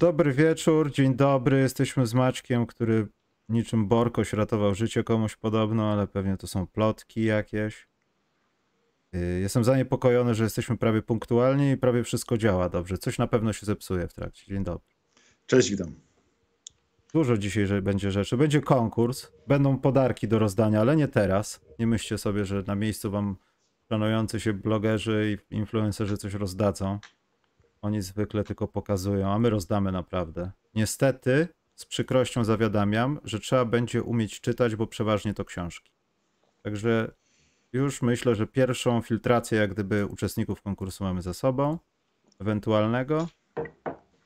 Dobry wieczór, dzień dobry. Jesteśmy z Maćkiem, który niczym Borkoś ratował życie komuś podobno, ale pewnie to są plotki jakieś. Yy, Jestem zaniepokojony, że jesteśmy prawie punktualni i prawie wszystko działa dobrze. Coś na pewno się zepsuje w trakcie. Dzień dobry. Cześć, witam. Dużo dzisiaj będzie rzeczy. Będzie konkurs, będą podarki do rozdania, ale nie teraz. Nie myślcie sobie, że na miejscu wam planujący się blogerzy i influencerzy coś rozdadzą. Oni zwykle tylko pokazują, a my rozdamy naprawdę. Niestety, z przykrością zawiadamiam, że trzeba będzie umieć czytać, bo przeważnie to książki. Także już myślę, że pierwszą filtrację jak gdyby uczestników konkursu mamy za sobą, ewentualnego.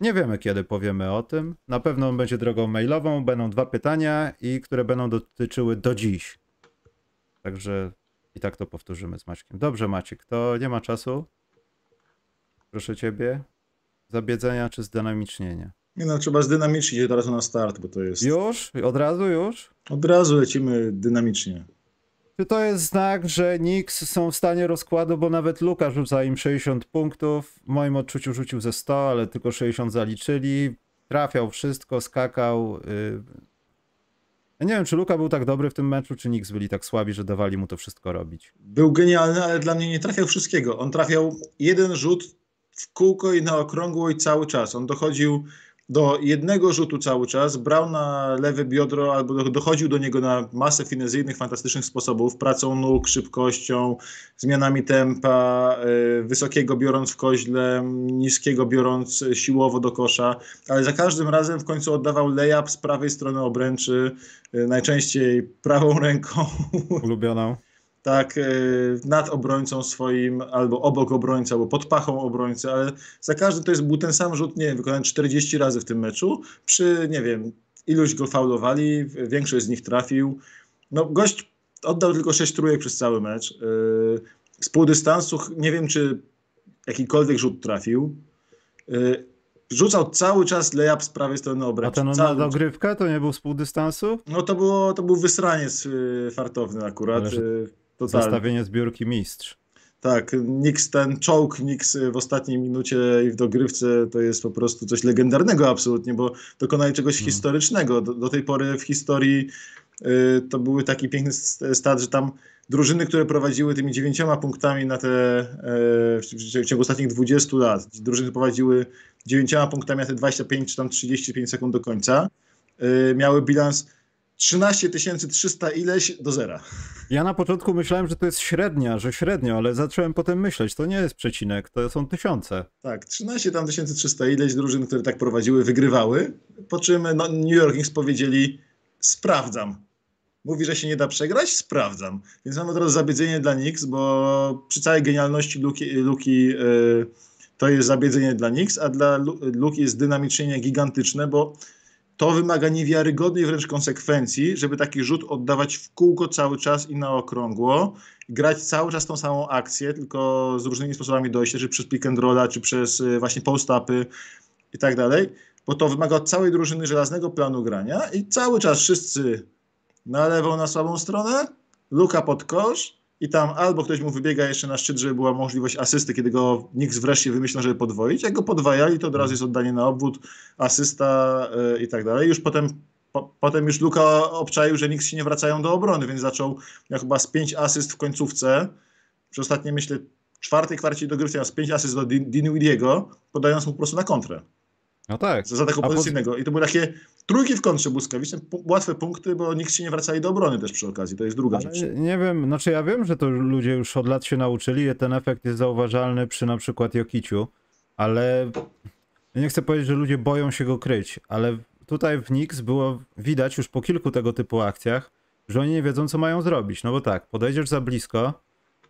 Nie wiemy kiedy powiemy o tym. Na pewno będzie drogą mailową, będą dwa pytania i które będą dotyczyły do dziś. Także i tak to powtórzymy z Maćkiem. Dobrze Maciek, to nie ma czasu. Proszę ciebie. Zabiedzenia czy zdynamicznienia? Nie no, trzeba zdynamicznić od razu na start, bo to jest... Już? Od razu już? Od razu lecimy dynamicznie. Czy to jest znak, że Knicks są w stanie rozkładu, bo nawet Luka rzuca im 60 punktów. W moim odczuciu rzucił ze 100, ale tylko 60 zaliczyli. Trafiał wszystko, skakał. y. Ja nie wiem, czy Luka był tak dobry w tym meczu, czy Knicks byli tak słabi, że dawali mu to wszystko robić. Był genialny, ale dla mnie nie trafiał wszystkiego. On trafiał jeden rzut w kółko i na okrągło i cały czas. On dochodził do jednego rzutu cały czas, brał na lewe biodro albo do- dochodził do niego na masę finezyjnych, fantastycznych sposobów, pracą nóg, szybkością, zmianami tempa, y, wysokiego biorąc w koźle, niskiego biorąc siłowo do kosza, ale za każdym razem w końcu oddawał layup z prawej strony obręczy, y, najczęściej prawą ręką, Ulubioną. Tak, y, nad obrońcą swoim, albo obok obrońcy, albo pod pachą obrońcy, ale za każdy to jest był ten sam rzut, nie wiem, wykonany 40 razy w tym meczu, przy, nie wiem, iluś go faulowali, większość z nich trafił. No, gość oddał tylko 6 trójek przez cały mecz. Y, Z pół dystansu, nie wiem, czy jakikolwiek rzut trafił. Y, Rzucał cały czas layup z prawej strony A obręczy. ten na Cały czas. dogrywkę to nie był z pół dystansu? No to, było, to był wysraniec fartowny akurat. Ale y. Zestawienie zbiórki mistrz. Tak, Nix, ten czołg Nix w ostatniej minucie i w dogrywce to jest po prostu coś legendarnego absolutnie, bo dokonali czegoś Hmm. historycznego. Do, do tej pory w historii y, to były taki piękny st- stat, że tam drużyny, które prowadziły tymi dziewięcioma punktami na te, y, w ciągu ostatnich 20 lat, drużyny prowadziły dziewięcioma punktami na te 25 czy tam 35 sekund do końca, y, miały bilans 13 300 ileś do zera. Ja na początku myślałem, że to jest średnia, że średnio, ale zacząłem potem myśleć, to nie jest przecinek, to są tysiące. Tak, 13 tam 1300 ileś drużyn, które tak prowadziły, wygrywały. Po czym no, New York Knicks powiedzieli: Sprawdzam. Mówi, że się nie da przegrać? Sprawdzam. Więc mamy teraz zabiedzenie dla Knicks, bo przy całej genialności Luki, Luki yy, to jest zabiedzenie dla Knicks, a dla Lu- Luki jest dynamicznie gigantyczne, bo to wymaga niewiarygodnej wręcz konsekwencji, żeby taki rzut oddawać w kółko cały czas i na okrągło, grać cały czas tą samą akcję, tylko z różnymi sposobami dojścia, czy przez pick and rolla, czy przez y, właśnie post-upy i tak dalej, bo to wymaga od całej drużyny żelaznego planu grania i cały czas wszyscy na lewą, na słabą stronę, luka pod kosz i tam albo ktoś mu wybiega jeszcze na szczyt, żeby była możliwość asysty, kiedy go nikt wreszcie wymyślał, żeby podwoić. Jak go podwajali, to od razu jest oddanie na obwód, asysta y, i tak dalej. Już potem, po, potem już Luka obczaił, że nikt się nie wracają do obrony, więc zaczął, miał chyba z pięć asyst w końcówce. Przy ostatniej, myślę, czwartej kwarcie dogrywki miał z pięć asyst do Din- Dinwidiego, podając mu po prostu na kontrę. No tak. Z ataku po- pozycyjnego. I to były takie trójki w kontrze błyskawiczne, łatwe punkty, bo nikt się nie wracali do obrony też przy okazji. To jest druga Ale rzecz. nie wiem, znaczy ja wiem, że to ludzie już od lat się nauczyli ten efekt jest zauważalny przy na przykład Jokiciu, ale nie chcę powiedzieć, że ludzie boją się go kryć, ale tutaj w Nix było widać już po kilku tego typu akcjach, że oni nie wiedzą, co mają zrobić. No bo tak, podejdziesz za blisko,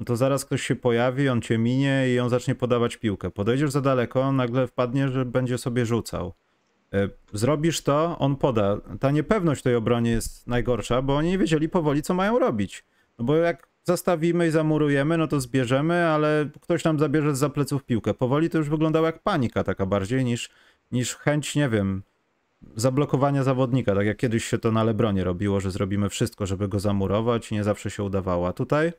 no to zaraz ktoś się pojawi, on cię minie i on zacznie podawać piłkę. Podejdziesz za daleko, nagle wpadnie, że będzie sobie rzucał. E, Zrobisz to, on poda. Ta niepewność tej obronie jest najgorsza, bo oni nie wiedzieli powoli, co mają robić. No bo jak zastawimy i zamurujemy, no to zbierzemy, ale ktoś nam zabierze za pleców piłkę. Powoli to już wyglądało jak panika taka bardziej niż, niż chęć, nie wiem, zablokowania zawodnika. Tak jak kiedyś się to na Lebronie robiło, że zrobimy wszystko, żeby go zamurować i nie zawsze się udawało. A tutaj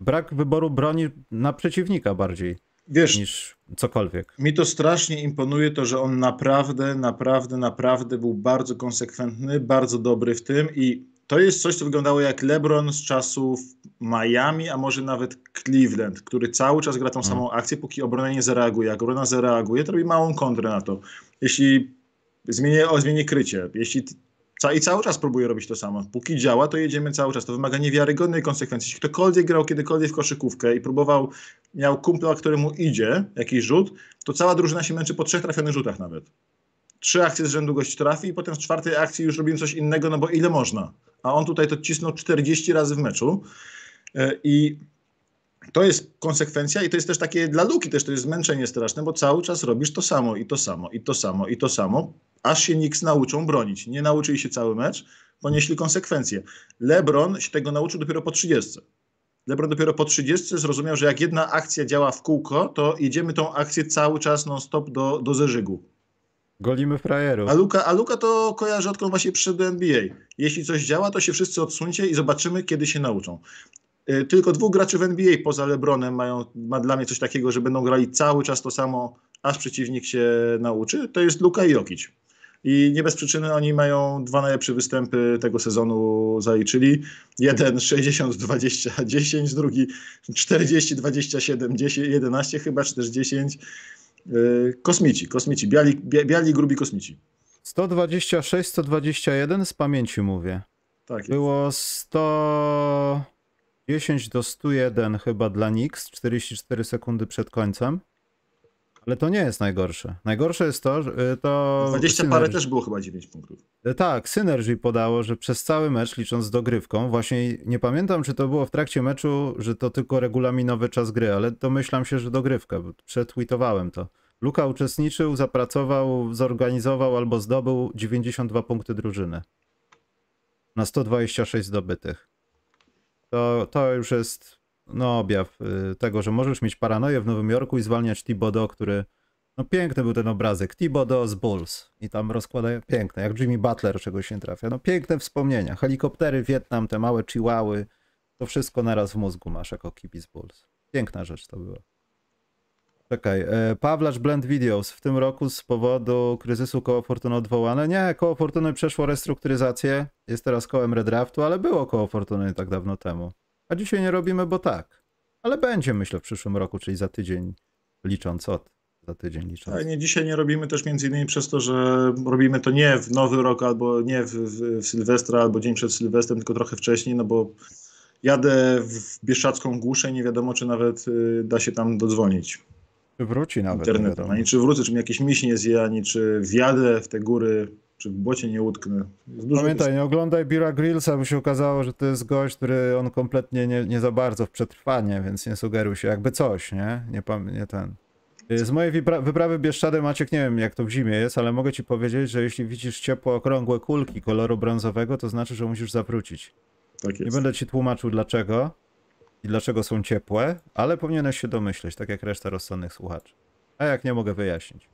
brak wyboru broni na przeciwnika bardziej. Wiesz, niż cokolwiek. mi to strasznie imponuje to, że on naprawdę, naprawdę, naprawdę był bardzo konsekwentny, bardzo dobry w tym i to jest coś, co wyglądało jak LeBron z czasów Miami, a może nawet Cleveland, który cały czas gra tą samą akcję, póki obrona nie zareaguje. Jak obrona zareaguje, to robi małą kontrę na to. Jeśli zmienię, o, zmienię krycie, jeśli i cały czas próbuje robić to samo. Póki działa, to jedziemy cały czas. To wymaga niewiarygodnej konsekwencji. Jeśli ktokolwiek grał kiedykolwiek w koszykówkę i próbował, miał kumpla, któremu idzie jakiś rzut, to cała drużyna się męczy po trzech trafionych rzutach nawet. Trzy akcje z rzędu gość trafi i potem w czwartej akcji już robimy coś innego, no bo ile można. A on tutaj to cisnął 40 razy w meczu. E, I to jest konsekwencja i to jest też takie dla Luki też to jest zmęczenie straszne, bo cały czas robisz to samo i to samo i to samo i to samo, aż się Knicks nauczą bronić. Nie nauczyli się cały mecz, ponieśli konsekwencje. LeBron się tego nauczył dopiero po 30. LeBron dopiero po 30 zrozumiał, że jak jedna akcja działa w kółko, to jedziemy tą akcję cały czas non-stop do, do zeżygu. Golimy frajerów. A Luka, a Luka to kojarzy odkąd właśnie przyszedł do NBA. Jeśli coś działa, to się wszyscy odsuńcie i zobaczymy, kiedy się nauczą. Y, Tylko dwóch graczy w NBA poza LeBronem mają, ma dla mnie coś takiego, że będą grali cały czas to samo, aż przeciwnik się nauczy. To jest Luka i Jokic. I nie bez przyczyny oni mają dwa najlepsze występy tego sezonu zaliczyli. Jeden 60-20-10, drugi 40-27-11 chyba, czy też 10. Yy, Kosmici, kosmici, biali, bia- biali grubi kosmici. 126, 121 z pamięci mówię. Tak jest. Było 110 do 101 chyba dla Nix, 44 sekundy przed końcem. Ale to nie jest najgorsze. Najgorsze jest to, że y, to 20 parę Synergy- też było chyba 9 punktów. E, Tak, Synergy podało, że przez cały mecz, licząc z dogrywką, właśnie nie pamiętam, czy to było w trakcie meczu, że to tylko regulaminowy czas gry, ale domyślam się, że dogrywka, bo przetweetowałem to. Luka uczestniczył, zapracował, zorganizował albo zdobył 92 punkty drużyny. Na 126 zdobytych. To, to już jest no, objaw y, tego, że możesz mieć paranoję w Nowym Jorku i zwalniać Thibodeau, który no piękny był ten obrazek. Thibodeau z Bulls. I tam rozkładają piękne, jak Jimmy Butler czegoś nie trafia. No piękne wspomnienia. Helikoptery, Wietnam, te małe chihuały. To wszystko naraz w mózgu masz jako kibic Bulls. Piękna rzecz to była. Czekaj, e, Pawlacz Blend Videos w tym roku z powodu kryzysu koło Fortuny odwołane. Nie, koło Fortuny przeszło restrukturyzację, jest teraz kołem redraftu, ale było koło Fortuny tak dawno temu. A dzisiaj nie robimy, bo tak. Ale będzie myślę w przyszłym roku, czyli za tydzień licząc od. Za tydzień licząc. Ale nie, dzisiaj nie robimy też między innymi przez to, że robimy to nie w Nowy Rok albo nie w, w, w Sylwestra albo dzień przed Sylwestrem, tylko trochę wcześniej, no bo jadę w Bieszczacką Głuszę i nie wiadomo, czy nawet y, da się tam dodzwonić Czy wróci nawet. internetem. Ani czy wrócę, czy mi jakieś miś nie zje, ani czy wjadę w te góry, czy w błocie nie utknę. Jest Pamiętaj, nie oglądaj Bira Grillsa, bo się okazało, że to jest gość, który on kompletnie nie, nie za bardzo w przetrwanie, więc nie sugeruj się, jakby coś, nie? Nie, nie ten. Z mojej wyprawy Bieszczady, Maciek, nie wiem jak to w zimie jest, ale mogę ci powiedzieć, że jeśli widzisz ciepło, okrągłe kulki koloru brązowego, to znaczy, że musisz zawrócić. tak Nie jest. będę ci tłumaczył dlaczego i dlaczego są ciepłe, ale powinieneś się domyśleć, tak jak reszta rozsądnych słuchaczy. A jak nie mogę wyjaśnić.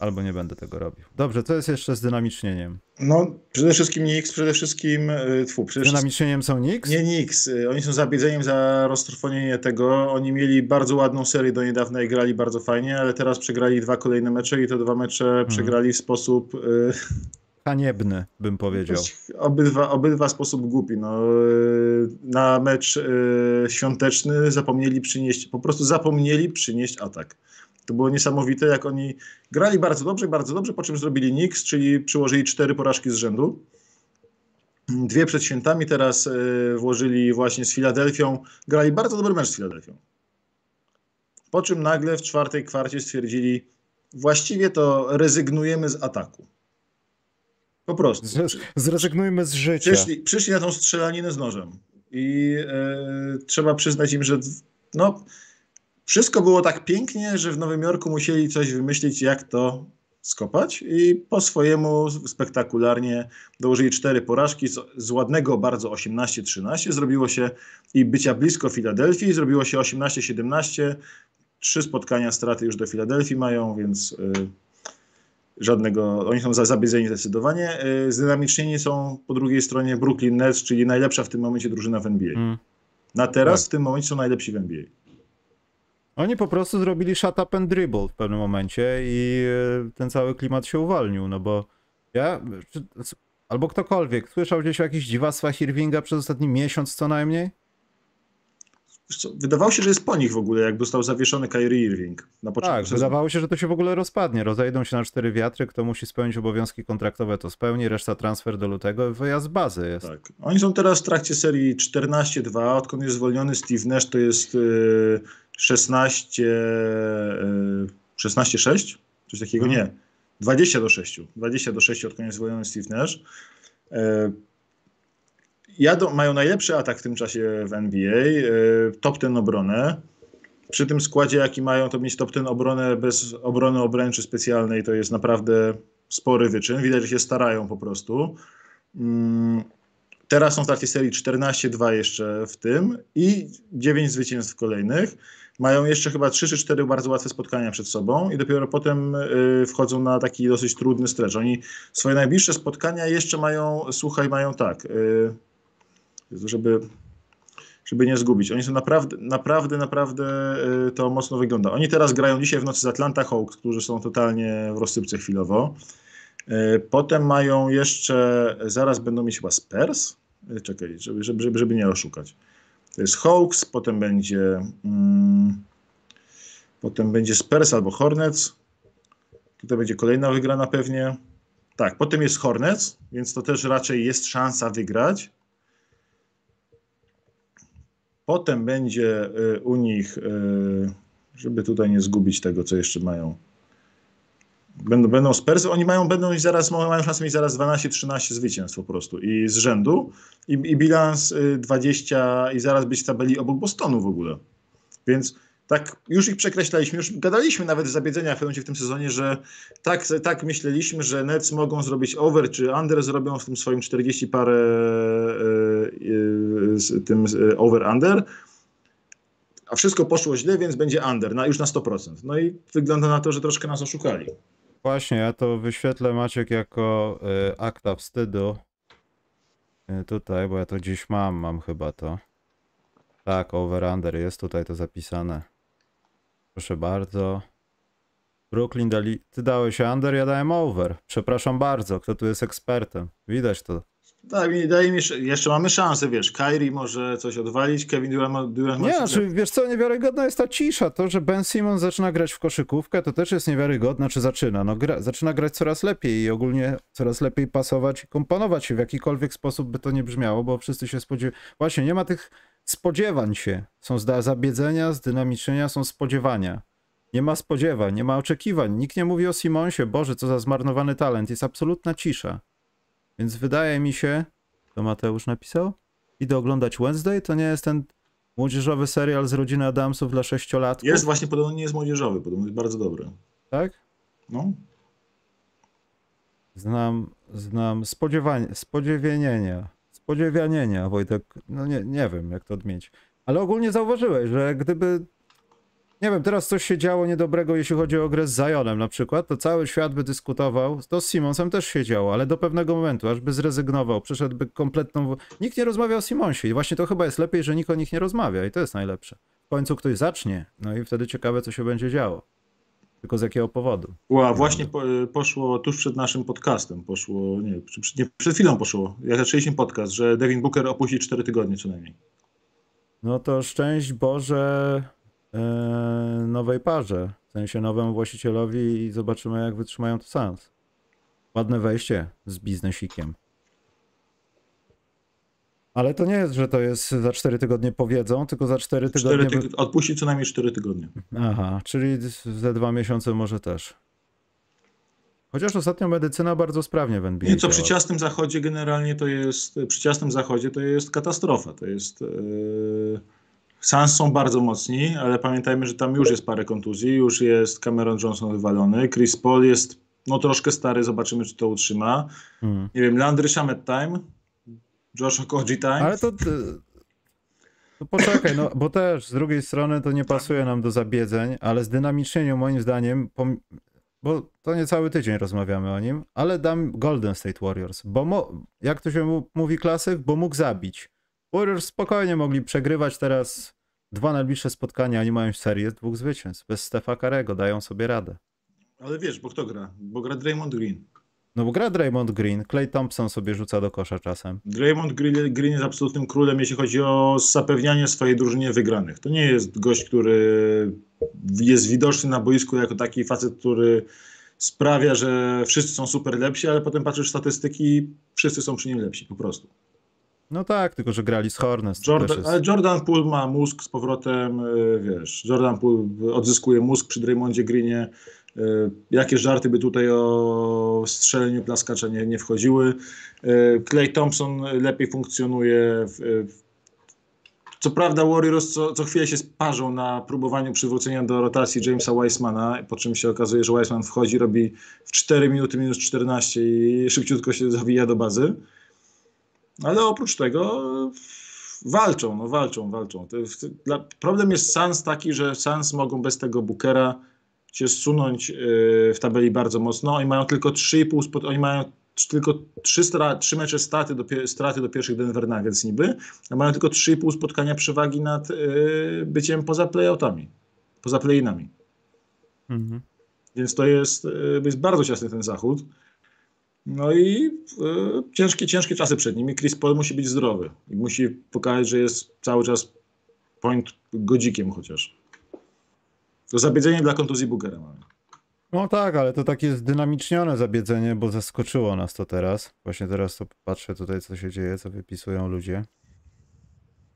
Albo nie będę tego robił. Dobrze, co jest jeszcze z dynamicznieniem? No, przede wszystkim Nix, przede wszystkim, y, tfu, przede wszystkim Dynamicznieniem są Nix? Nie Nix. y, Oni są zabiedzeniem za roztrwonienie tego. Oni mieli bardzo ładną serię do niedawna i grali bardzo fajnie, ale teraz przegrali dwa kolejne mecze i te dwa mecze przegrali w sposób y, Haniebny, bym powiedział. obydwa, obydwa sposób głupi. No, y, na mecz y, świąteczny zapomnieli przynieść, po prostu zapomnieli przynieść atak. To było niesamowite, jak oni grali bardzo dobrze, bardzo dobrze, po czym zrobili Nix, czyli przyłożyli cztery porażki z rzędu. Dwie przed świętami, teraz y, włożyli właśnie z Filadelfią. Grali bardzo dobry mecz z Filadelfią. Po czym nagle w czwartej kwarcie stwierdzili, właściwie to rezygnujemy z ataku. Po prostu. Zrezygnujmy z życia. Przyszli, przyszli na tą strzelaninę z nożem. I e, trzeba przyznać im, że no, wszystko było tak pięknie, że w Nowym Jorku musieli coś wymyślić, jak to skopać. I po swojemu spektakularnie dołożyli cztery porażki. Z, z ładnego bardzo 18-13 zrobiło się i bycia blisko Filadelfii, zrobiło się 18-17. Trzy spotkania straty już do Filadelfii mają, więc. e, żadnego, oni są za zabiedzeni zdecydowanie. Yy, Zdynamicznieni są po drugiej stronie Brooklyn Nets, czyli najlepsza w tym momencie drużyna w NBA. Mm. Na teraz Tak. w tym momencie są najlepsi w NBA. Oni po prostu zrobili shut up and dribble w pewnym momencie i e, ten cały klimat się uwolnił, no bo ja, albo ktokolwiek, słyszał gdzieś o jakichś dziwactwach Irvinga przez ostatni miesiąc co najmniej? Co, wydawało się, że jest po nich w ogóle, jak został zawieszony Kyrie Irving na początku Tak, sezonu. wydawało się, że to się w ogóle rozpadnie. Rozejdą się na cztery wiatry, kto musi spełnić obowiązki kontraktowe, to spełni, reszta transfer do lutego, wyjazd z bazy jest. Tak. Oni są teraz w trakcie serii 14-2, odkąd jest zwolniony Steve Nash, to jest y, 16, y, 16-6? Coś takiego? Mhm. Nie. 20 do 6. 20 do 6, odkąd jest zwolniony Steve Nash. E, jadą, mają najlepszy atak w tym czasie w NBA, e, top ten obronę. Przy tym składzie, jaki mają, to mieć top ten obronę bez obrony obręczy specjalnej, to jest naprawdę spory wyczyn. Widać, że się starają po prostu. Mm, Teraz są w trakcie serii 14-2 jeszcze w tym i 9 zwycięstw kolejnych. Mają jeszcze chyba 3 czy 4 bardzo łatwe spotkania przed sobą i dopiero potem y, wchodzą na taki dosyć trudny stretch. Oni swoje najbliższe spotkania jeszcze mają, słuchaj, mają tak, Jezu, żeby, żeby nie zgubić. Oni są naprawdę, naprawdę, naprawdę y, to mocno wygląda. Oni teraz grają dzisiaj w nocy z Atlanta Hawks, którzy są totalnie w rozsypce chwilowo. Y, Potem mają jeszcze, zaraz będą mieć chyba Spurs. Y, Czekaj, żeby, żeby, żeby, żeby nie oszukać. To jest Hawks, potem będzie mm, potem będzie Spurs albo Hornets. Tutaj będzie kolejna wygrana pewnie. Tak, potem jest Hornets, więc to też raczej jest szansa wygrać. Potem będzie y, u nich, y, żeby tutaj nie zgubić tego, co jeszcze mają. Będą, będą Spurs, oni mają, będą mieć zaraz, mają szansę mieć zaraz 12-13 zwycięstw po prostu i z rzędu i, i bilans y, 20 i zaraz być w tabeli obok Bostonu w ogóle. Więc tak, już ich przekreślaliśmy, już gadaliśmy nawet w zabiedzeniach w tym sezonie, że tak, tak myśleliśmy, że Nets mogą zrobić over, czy under zrobią w tym swoim 40 parę y, y, z tym y, over-under, a wszystko poszło źle, więc będzie under, na, już na 100%. No i wygląda na to, że troszkę nas oszukali. Właśnie, ja to wyświetlę Maciek jako y, akta wstydu. Y, tutaj, bo ja to gdzieś mam, mam chyba to. Tak, over under jest tutaj to zapisane. Proszę bardzo. Brooklyn dali. Ty dałeś under, ja dałem over. Przepraszam bardzo, kto tu jest ekspertem? Widać to. Tak, i daje mi, sz- jeszcze mamy szansę, wiesz, Kyrie może coś odwalić, Kevin Durant, ma- Durant Nie, znaczy, wiesz co, niewiarygodna jest ta cisza. To, że Ben Simmons zaczyna grać w koszykówkę, to też jest niewiarygodne, czy zaczyna. No, gra, zaczyna grać coraz lepiej i ogólnie coraz lepiej pasować i komponować się w jakikolwiek sposób by to nie brzmiało, bo wszyscy się spodziewają. Właśnie, nie ma tych spodziewań się. Są zabiedzenia, zdynamiczenia, są spodziewania. Nie ma spodziewań, nie ma oczekiwań. Nikt nie mówi o Simonsie. Boże, co za zmarnowany talent. Jest absolutna cisza. Więc wydaje mi się, to Mateusz napisał, idę oglądać Wednesday, to nie jest ten młodzieżowy serial z rodziny Adamsów dla sześciolatków, Jest właśnie, podobno nie jest młodzieżowy, podobno jest bardzo dobry. tak? No, Znam, znam spodziewanie, spodziewienienia, spodziewianienia, Wojtek, no nie, nie wiem jak to odmienić. Ale ogólnie zauważyłeś, że gdyby, nie wiem, teraz coś się działo niedobrego, jeśli chodzi o grę z Zionem na przykład, to cały świat by dyskutował, to z Simonsem też się działo, ale do pewnego momentu, aż by zrezygnował, przeszedłby kompletną... Nikt nie rozmawia o Simonsie i właśnie to chyba jest lepiej, że nikt o nich nie rozmawia i to jest najlepsze. W końcu ktoś zacznie, no i wtedy ciekawe, co się będzie działo. Tylko z jakiego powodu. Ła, właśnie po, poszło tuż przed naszym podcastem, poszło, nie, nie, przed chwilą poszło, jak zaczęliśmy podcast, że Devin Booker opuści 4 tygodnie co najmniej. No to szczęść Boże e, nowej parze, w sensie nowemu właścicielowi i zobaczymy jak wytrzymają to Suns. Ładne wejście z biznesikiem. Ale to nie jest, że to jest za 4 tygodnie powiedzą, tylko za 4 tygodnie... Cztery wy- tyg- odpuści co najmniej 4 tygodnie. Aha, czyli ze dwa miesiące może też. Chociaż ostatnio medycyna bardzo sprawnie w NBA Nie, co przy ciasnym zachodzie generalnie to jest, przy ciasnym zachodzie to jest katastrofa, to jest... Yy... Suns są bardzo mocni, ale pamiętajmy, że tam już jest parę kontuzji, już jest Cameron Johnson wywalony, Chris Paul jest no troszkę stary, zobaczymy czy to utrzyma. Hmm. Nie wiem, Landry Shamet time, Josh Okoji time. Ale to, to, to poczekaj, no bo też z drugiej strony to nie pasuje nam do zabiedzeń, ale zdynamicznieniu moim zdaniem, bo to nie cały tydzień rozmawiamy o nim, ale dam Golden State Warriors, bo mo- jak to się mówi klasyk, bo mógł zabić. Warriors spokojnie mogli przegrywać teraz dwa najbliższe spotkania, oni mają serię dwóch zwycięstw. Bez Stefa Karego dają sobie radę. Ale wiesz, bo kto gra? Bo gra Draymond Green. No bo gra Draymond Green, Clay Thompson sobie rzuca do kosza czasem. Draymond Green, Green jest absolutnym królem, jeśli chodzi o zapewnianie swojej drużynie wygranych. To nie jest gość, który jest widoczny na boisku jako taki facet, który sprawia, że wszyscy są super lepsi, ale potem patrzysz w statystyki, wszyscy są przy nim lepsi po prostu. No tak, tylko że grali z Hornets. Jordan, jest... Ale Jordan Poole ma mózg z powrotem, y, wiesz, Jordan Poole odzyskuje mózg przy Draymondzie Greenie. Y, jakie żarty by tutaj o strzeleniu plaskacza nie, nie wchodziły. Clay y, Thompson lepiej funkcjonuje. Co prawda Warriors co, co chwilę się sparzą na próbowaniu przywrócenia do rotacji Jamesa Weissmana, po czym się okazuje, że Weissman wchodzi, robi w 4 minuty minus 14 i szybciutko się zawija do bazy. Ale oprócz tego walczą, no walczą, walczą. problem jest Sans taki, że Sans mogą bez tego Bookera się zsunąć y, w tabeli bardzo mocno. Oni mają tylko 3,5 spot, oni mają tylko 3, stra, 3 mecze straty do, straty do pierwszych Denver Nuggets niby, a mają tylko 3,5 spotkania przewagi nad y, byciem poza playoutami, poza playinami. Mhm. Więc to jest, y, jest bardzo ciasny ten zachód. No i y, ciężkie, ciężkie czasy przed nimi. Chris Paul musi być zdrowy i musi pokazać, że jest cały czas point godzikiem chociaż. To zabiedzenie dla kontuzji Boogera mamy. No tak, ale to takie zdynamicznione zabiedzenie, bo zaskoczyło nas to teraz. Właśnie teraz to patrzę tutaj, co się dzieje, co wypisują ludzie.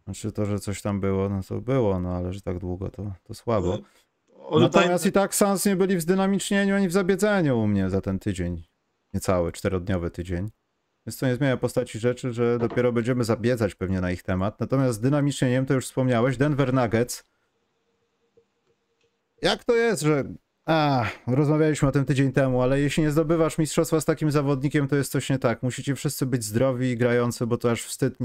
Znaczy to, że coś tam było, no to było, no ale że tak długo to, to słabo. Natomiast i tak Sans nie byli w zdynamicznieniu ani w zabiedzeniu u mnie za ten tydzień. Niecały, czterodniowy tydzień. Więc to nie zmienia postaci rzeczy, że dopiero będziemy zabiedzać pewnie na ich temat. Natomiast z dynamicznieniem, to już wspomniałeś, Denver Nuggets. Jak to jest, że a, rozmawialiśmy o tym tydzień temu, ale jeśli nie zdobywasz mistrzostwa z takim zawodnikiem, to jest coś nie tak. Musicie wszyscy być zdrowi i grający, bo to aż wstyd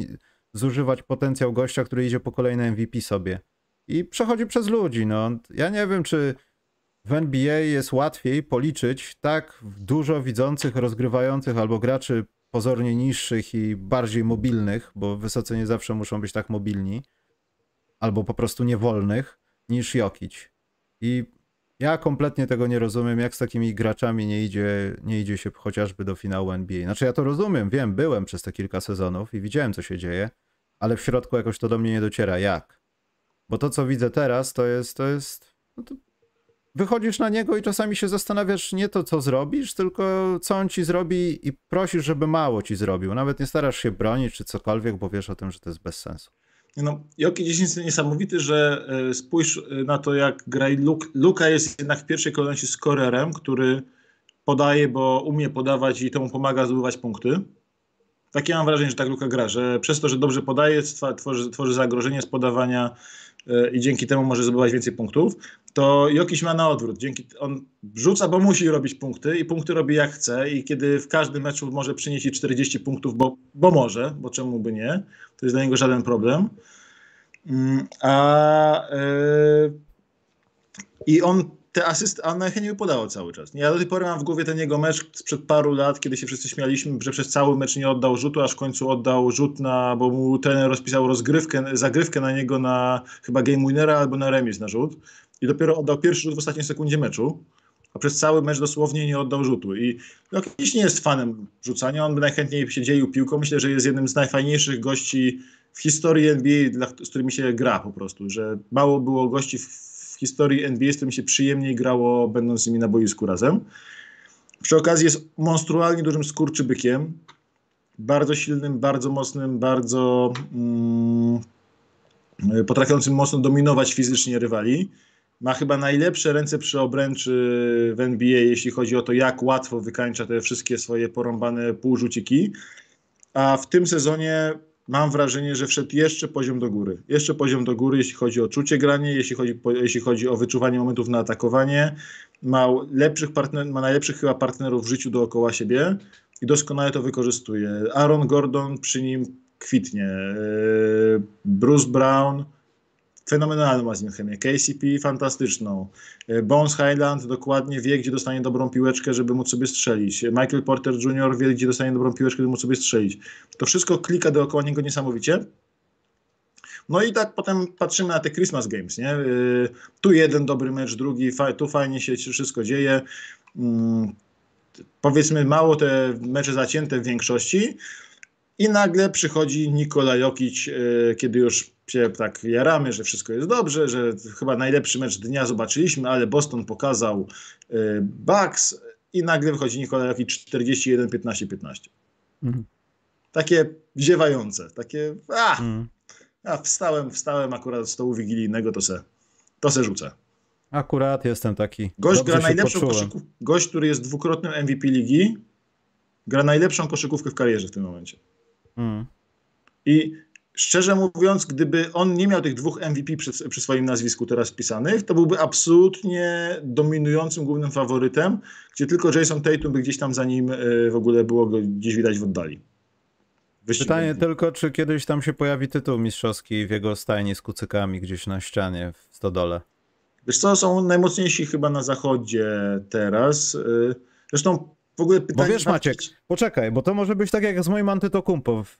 zużywać potencjał gościa, który idzie po kolejne MVP sobie. I przechodzi przez ludzi. No, ja nie wiem, czy w NBA jest łatwiej policzyć tak dużo widzących, rozgrywających albo graczy pozornie niższych i bardziej mobilnych, bo wysocy nie zawsze muszą być tak mobilni, albo po prostu niewolnych, niż Jokić. I ja kompletnie tego nie rozumiem, jak z takimi graczami nie idzie, nie idzie się chociażby do finału NBA. Znaczy ja to rozumiem, wiem, byłem przez te kilka sezonów i widziałem, co się dzieje, ale w środku jakoś to do mnie nie dociera. Jak? Bo to, co widzę teraz, to jest, to jest, no to wychodzisz na niego i czasami się zastanawiasz nie to, co zrobisz, tylko co on ci zrobi i prosisz, żeby mało ci zrobił. Nawet nie starasz się bronić czy cokolwiek, bo wiesz o tym, że to jest bez sensu. No, Jokic jest niesamowity, że e, spójrz na to, jak gra Luka jest jednak w pierwszej kolejności skorerem, który podaje, bo umie podawać i temu pomaga zdobywać punkty. Takie mam wrażenie, że tak Luka gra, że przez to, że dobrze podaje, tworzy, tworzy zagrożenie z podawania i dzięki temu może zdobywać więcej punktów, to Jokiś ma na odwrót. Dzięki, on rzuca, bo musi robić punkty i punkty robi jak chce i kiedy w każdym meczu może przynieść 40 punktów, bo, bo może, bo czemu by nie, to jest dla niego żaden problem. Mm, a yy, i on te asysty, a najchętniej by podało cały czas. Ja do tej pory mam w głowie ten jego mecz sprzed paru lat, kiedy się wszyscy śmialiśmy, że przez cały mecz nie oddał rzutu, aż w końcu oddał rzut na, bo mu trener rozpisał rozgrywkę, zagrywkę na niego na chyba game winnera albo na remis na rzut i dopiero oddał pierwszy rzut w ostatniej sekundzie meczu, a przez cały mecz dosłownie nie oddał rzutu. I no, jakiś nie jest fanem rzucania, on by najchętniej się dzielił piłką. Myślę, że jest jednym z najfajniejszych gości w historii NBA, z którymi się gra po prostu, że mało było gości w historii NBA, z którymi się przyjemniej grało, będąc z nimi na boisku razem. Przy okazji jest monstrualnie dużym skurczybykiem, bardzo silnym, bardzo mocnym, bardzo mm, potrafiącym mocno dominować fizycznie rywali. Ma chyba najlepsze ręce przy obręczy w NBA, jeśli chodzi o to, jak łatwo wykańcza te wszystkie swoje porąbane półrzuciki. A w tym sezonie mam wrażenie, że wszedł jeszcze poziom do góry. Jeszcze poziom do góry, jeśli chodzi o czucie granie, jeśli chodzi, jeśli chodzi o wyczuwanie momentów na atakowanie. Ma, lepszych partner, ma najlepszych chyba partnerów w życiu dookoła siebie i doskonale to wykorzystuje. Aaron Gordon przy nim kwitnie. E, Bruce Brown fenomenalną ma z nim chemię. KCP fantastyczną. E, Bones Highland dokładnie wie, gdzie dostanie dobrą piłeczkę, żeby móc sobie strzelić. Michael Porter Jr. wie, gdzie dostanie dobrą piłeczkę, żeby móc sobie strzelić. To wszystko klika dookoła niego niesamowicie. No i tak potem patrzymy na te Christmas Games, nie? Y, Tu jeden dobry mecz, drugi, tu fajnie się wszystko dzieje. Mm, Powiedzmy mało te mecze zacięte w większości i nagle przychodzi Nikola Jokic, y, kiedy już się tak jaramy, że wszystko jest dobrze, że chyba najlepszy mecz dnia zobaczyliśmy, ale Boston pokazał y, Bucks i nagle wychodzi Nikola Jokic 41, 15, 15. Mhm. Takie ziewające, takie a, Mm. a wstałem, wstałem akurat od stołu wigilijnego, to se, to se rzucę. Akurat jestem taki. Gość gra najlepszą koszykówkę, gość, który jest dwukrotnym MVP ligi, gra najlepszą koszykówkę w karierze w tym momencie. Mm. I szczerze mówiąc, gdyby on nie miał tych dwóch MVP przy, przy swoim nazwisku teraz wpisanych, to byłby absolutnie dominującym głównym faworytem, gdzie tylko Jason Tatum by gdzieś tam za nim y, w ogóle było go gdzieś widać w oddali. Wyścig Pytanie MVP. tylko, czy kiedyś tam się pojawi tytuł mistrzowski w jego stajni z kucykami gdzieś na ścianie w stodole. Wiesz co, są najmocniejsi chyba na zachodzie teraz. y, Zresztą w ogóle Bo pytanie... wiesz Maciek, poczekaj, bo to może być tak jak z moim antytokumpo w,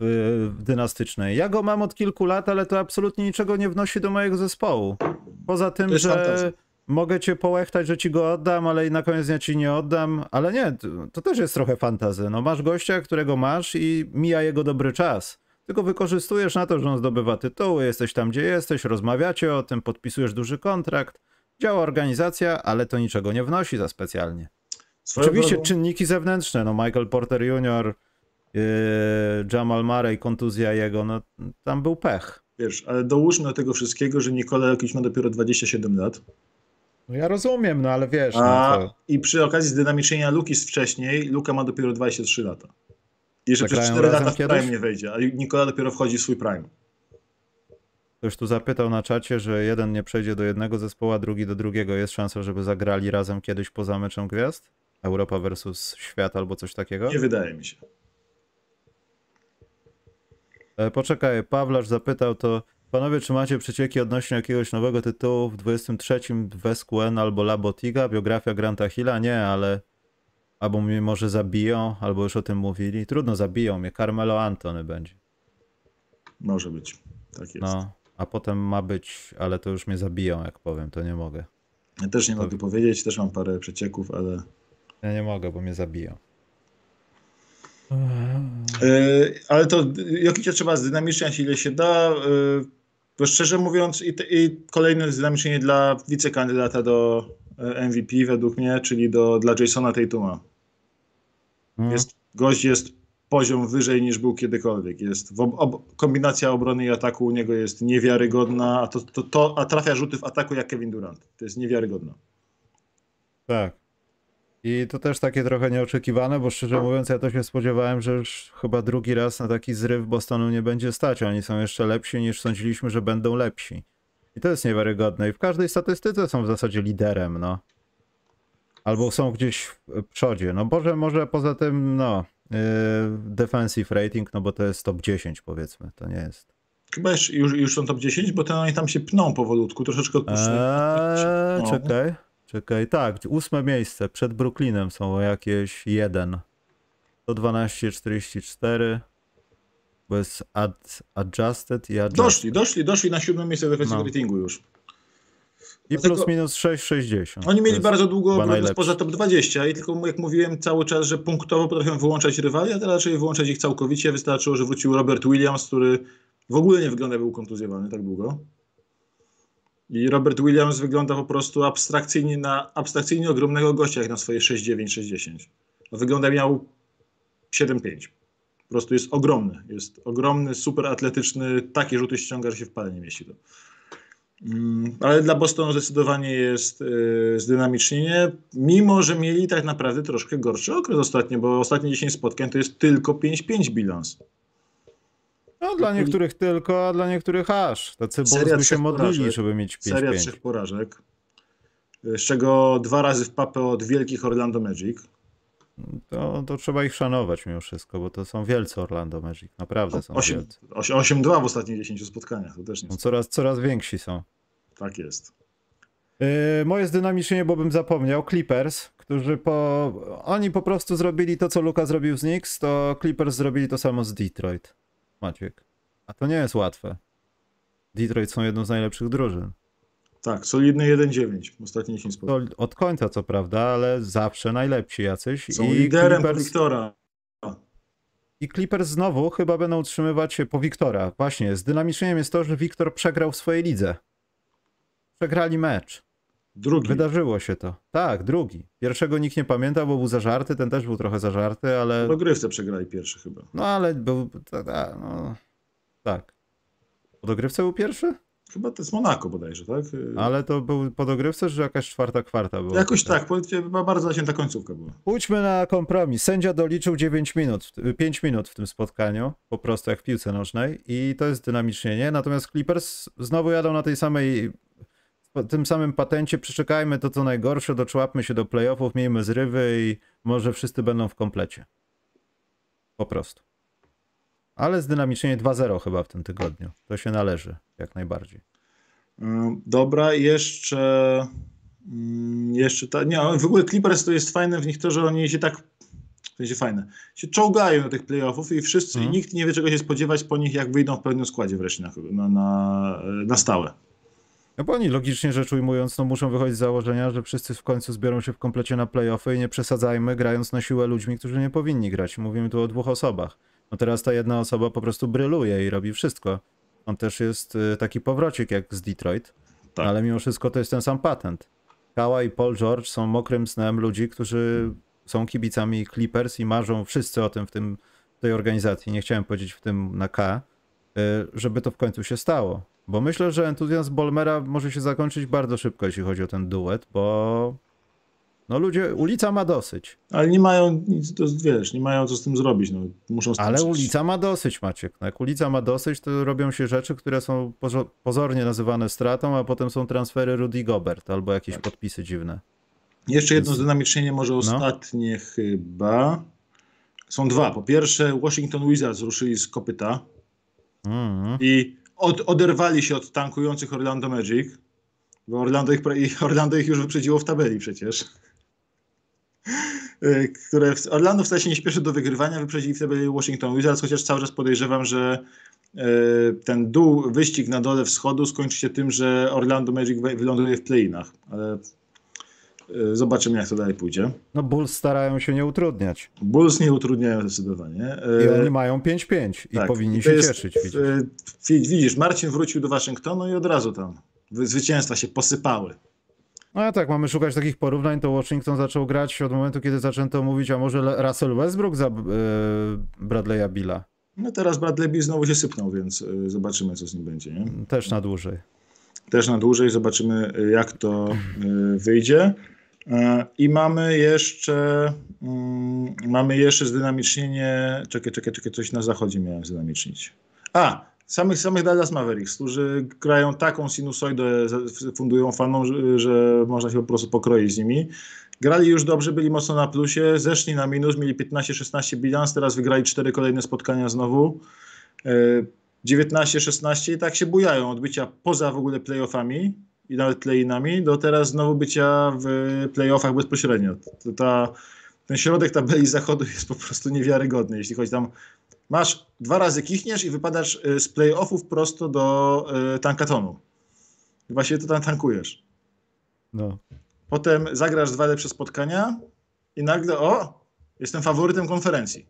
w dynastycznej. Ja go mam od kilku lat, ale to absolutnie niczego nie wnosi do mojego zespołu. Poza tym, że fantazja. mogę cię połechtać, że ci go oddam, ale i na koniec dnia ci nie oddam. Ale nie, to, to też jest trochę fantazy. No masz gościa, którego masz i mija jego dobry czas. Tylko wykorzystujesz na to, że on zdobywa tytuły, jesteś tam, gdzie jesteś, rozmawiacie o tym, podpisujesz duży kontrakt, działa organizacja, ale to niczego nie wnosi za specjalnie. Swoją Oczywiście drogą- czynniki zewnętrzne, no Michael Porter Jr., yy, Jamal Murray, kontuzja jego, no tam był pech. Wiesz, ale dołóżmy do tego wszystkiego, że Nikola Jokic ma dopiero 27 lat. No ja rozumiem, no ale wiesz, no A, to I przy okazji zdynamiczenia Luki z wcześniej, Luka ma dopiero 23 lata. Jeszcze przez Zagrają 4 razem lata w kiedyś? prime nie wejdzie, a Nikola dopiero wchodzi w swój prime. ktoś tu zapytał na czacie, że jeden nie przejdzie do jednego zespołu, a drugi do drugiego. Jest szansa, żeby zagrali razem kiedyś poza meczem gwiazd? Europa versus świat albo coś takiego? Nie wydaje mi się. E, Poczekaj, Pawlarz zapytał to, panowie, czy macie przecieki odnośnie jakiegoś nowego tytułu w 23 w SQN albo Labotiga, biografia Granta Hilla? Nie, ale albo mnie może zabiją, albo już o tym mówili. Trudno, zabiją mnie, Carmelo Antony będzie. Może być. Tak jest. No, a potem ma być, ale to już mnie zabiją, jak powiem, to nie mogę. Ja też nie mogę powiedzieć, też mam parę przecieków, ale... Ja nie mogę, bo mnie zabiją. Yy, ale to Jokicia trzeba zdynamiczniać ile się da. Yy, bo szczerze mówiąc i, te, i kolejne zdynamicznienie dla wicekandydata do e, MVP według mnie, czyli do, dla Jasona Tatuma. Mm. Jest, gość jest poziom wyżej niż był kiedykolwiek. Jest ob, ob, kombinacja obrony i ataku u niego jest niewiarygodna, a, to, to, to, a trafia rzuty w ataku jak Kevin Durant. To jest niewiarygodne. Tak. I to też takie trochę nieoczekiwane, bo szczerze mówiąc, ja to się spodziewałem, że już chyba drugi raz na taki zryw Bostonu nie będzie stać. Oni są jeszcze lepsi niż sądziliśmy, że będą lepsi. I to jest niewiarygodne. I w każdej statystyce są w zasadzie liderem, no. Albo są gdzieś w przodzie. No Boże, może poza tym, no, yy, defensive rating, no bo to jest top 10 powiedzmy, to nie jest. Chyba już, już, są top 10, bo ten oni tam się pną powolutku, troszeczkę odpuszczą. Eee, No. czekaj, czekaj. Tak, ósme miejsce. Przed Brooklynem są jakieś 1. 112, 44. Bo jest ad, adjusted i adjusted. Doszli, doszli, doszli na siódme miejsce defensive No. ratingu już. I dlatego- plus minus 6,60. Oni mieli bardzo długo spoza top 20 i tylko jak mówiłem cały czas, że punktowo potrafią wyłączać rywali, a teraz raczej wyłączać ich całkowicie. Wystarczyło, że wrócił Robert Williams, który w ogóle nie wygląda, był kontuzjowany tak długo. I Robert Williams wygląda po prostu abstrakcyjnie na abstrakcyjnie ogromnego gościa, jak na swoje 6,9, 6,10. No wygląda miał 7,5. Po prostu jest ogromny. Jest ogromny, super atletyczny, takie rzuty ściąga, że się w pale nie mieści to. Mm, Ale dla Bostonu zdecydowanie jest yy, zdynamicznienie, mimo że mieli tak naprawdę troszkę gorszy okres ostatnio, bo ostatnie 10 spotkań to jest tylko 5-5 bilans. No dla niektórych tylko, a dla niektórych aż. Tacy by się modlili, porażek. żeby mieć Seria 5-5. trzech porażek, yy, z czego dwa razy w papę od wielkich Orlando Magic. To, to trzeba ich szanować mimo wszystko, bo to są wielcy Orlando Magic. Naprawdę są Osiem- wielcy. osie- 8-2 w ostatnich 10 spotkaniach, to też nie No, coraz, coraz więksi są. Tak jest. Yy, moje zdynamicznienie, bo bym zapomniał, Clippers, którzy po... Oni po prostu zrobili to, co Luka zrobił z Knicks, to Clippers zrobili to samo z Detroit. Maciek. A to nie jest łatwe. Detroit są jedną z najlepszych drużyn. Tak, solidny 1-9 w ostatnich 10 spotkań. To od końca co prawda, ale zawsze najlepsi jacyś. Są I liderem Clippers, Wiktora. I Clippers znowu chyba będą utrzymywać się po Wiktora. Właśnie, z dynamicznym jest to, że Wiktor przegrał w swojej lidze. Przegrali mecz. Drugi. Wydarzyło się to. Tak, drugi. Pierwszego nikt nie pamięta, bo był zażarty, ten też był trochę zażarty, ale... Po dogrywce przegrali pierwszy chyba. No ale był... ta- ta- No, tak. Po dogrywce był pierwszy? Chyba to jest Monako bodajże, tak? Ale to był po dogrywce, że jakaś czwarta kwarta była? Jakoś tak, powiedzcie, chyba bardzo zacięta końcówka była. Pójdźmy na kompromis. Sędzia doliczył 9 minut, 5 minut w tym spotkaniu, po prostu jak w piłce nożnej i to jest dynamicznienie. Natomiast Clippers znowu jadą na tej samej, tym samym patencie. Przeczekajmy to co najgorsze, doczłapmy się do playoffów, miejmy zrywy i może wszyscy będą w komplecie. Po prostu. Ale zdynamicznienie 2-0 chyba w tym tygodniu. To się należy, jak najbardziej. Y, Dobra, jeszcze. mm, Jeszcze ta. Nie, w ogóle Clippers to jest fajne w nich to, że oni się tak. W sensie fajne. Się czołgają do tych playoffów i wszyscy, Mhm. i nikt nie wie czego się spodziewać po nich, jak wyjdą w pełnym składzie wreszcie na, na, na, na stałe. No bo oni logicznie rzecz ujmując, no muszą wychodzić z założenia, że wszyscy w końcu zbiorą się w komplecie na playoffy i nie przesadzajmy grając na siłę ludźmi, którzy nie powinni grać. Mówimy tu o dwóch osobach. No teraz ta jedna osoba po prostu bryluje i robi wszystko. On też jest y, taki powrocik jak z Detroit, Tak. ale mimo wszystko to jest ten sam patent. Kała i Paul George są mokrym snem ludzi, którzy są kibicami Clippers i marzą wszyscy o tym w, tym w tej organizacji. Nie chciałem powiedzieć w tym na K, y, żeby to w końcu się stało. Bo myślę, że entuzjazm Bolmera może się zakończyć bardzo szybko, jeśli chodzi o ten duet, bo no ludzie, ulica ma dosyć. Ale nie mają nic, to wiesz, nie mają co z tym zrobić. No, muszą Ale ulica ma dosyć, Maciek. No Jak ulica ma dosyć, to robią się rzeczy, które są pozo- pozornie nazywane stratą, a potem są transfery Rudy Gobert albo jakieś Tak. podpisy dziwne. Jeszcze jedno Jest- zdynamicznienie, może No. ostatnie chyba. Są dwa. Po pierwsze, Washington Wizards ruszyli z kopyta Mm. i od, oderwali się od tankujących Orlando Magic, bo Orlando ich, Orlando ich już wyprzedziło w tabeli przecież. Y, Które w, Orlando wcale się nie śpieszy do wygrywania, wyprzedzili w tabeli Washington Wizards, chociaż cały czas podejrzewam, że y, ten dół, wyścig na dole wschodu skończy się tym, że Orlando Magic wy- wyląduje w playinach, ale zobaczymy jak to dalej pójdzie. No Bulls starają się nie utrudniać. Bulls nie utrudniają zdecydowanie. I Y, oni mają 5-5 i tak, powinni i się jest- cieszyć. Widzisz. y, wi- Widzisz, Marcin wrócił do Waszyngtonu i od razu tam wy- zwycięstwa się posypały. No a tak, mamy szukać takich porównań, to Washington zaczął grać od momentu, kiedy zaczęto mówić, a może Russell Westbrook za e, Bradley'a Billa. No teraz Bradley Beal znowu się sypnął, więc zobaczymy co z nim będzie. Nie? Też na dłużej. Też na dłużej zobaczymy jak to wyjdzie. Y, I mamy jeszcze mm, mamy jeszcze zdynamicznienie. Czekaj, czekaj, czekaj, coś na zachodzie miałem zdynamicznić. A, samych, samych Dallas Mavericks, którzy grają taką sinusoidę, fundują fanom, że, że można się po prostu pokroić z nimi. Grali już dobrze, byli mocno na plusie, zeszli na minus, mieli 15-16 bilans, teraz wygrali cztery kolejne spotkania znowu. Y, 19-16 i tak się bujają od bycia poza w ogóle playoffami i nawet play-inami do teraz znowu bycia w playoffach bezpośrednio. To Ta, ten środek tabeli zachodu jest po prostu niewiarygodny. Jeśli chodzi tam, masz dwa razy kichniesz i wypadasz y, z playoffów prosto do y, tankatonu. Właśnie to tam tankujesz. No. Potem zagrasz dwa lepsze spotkania i nagle, o, jestem faworytem konferencji.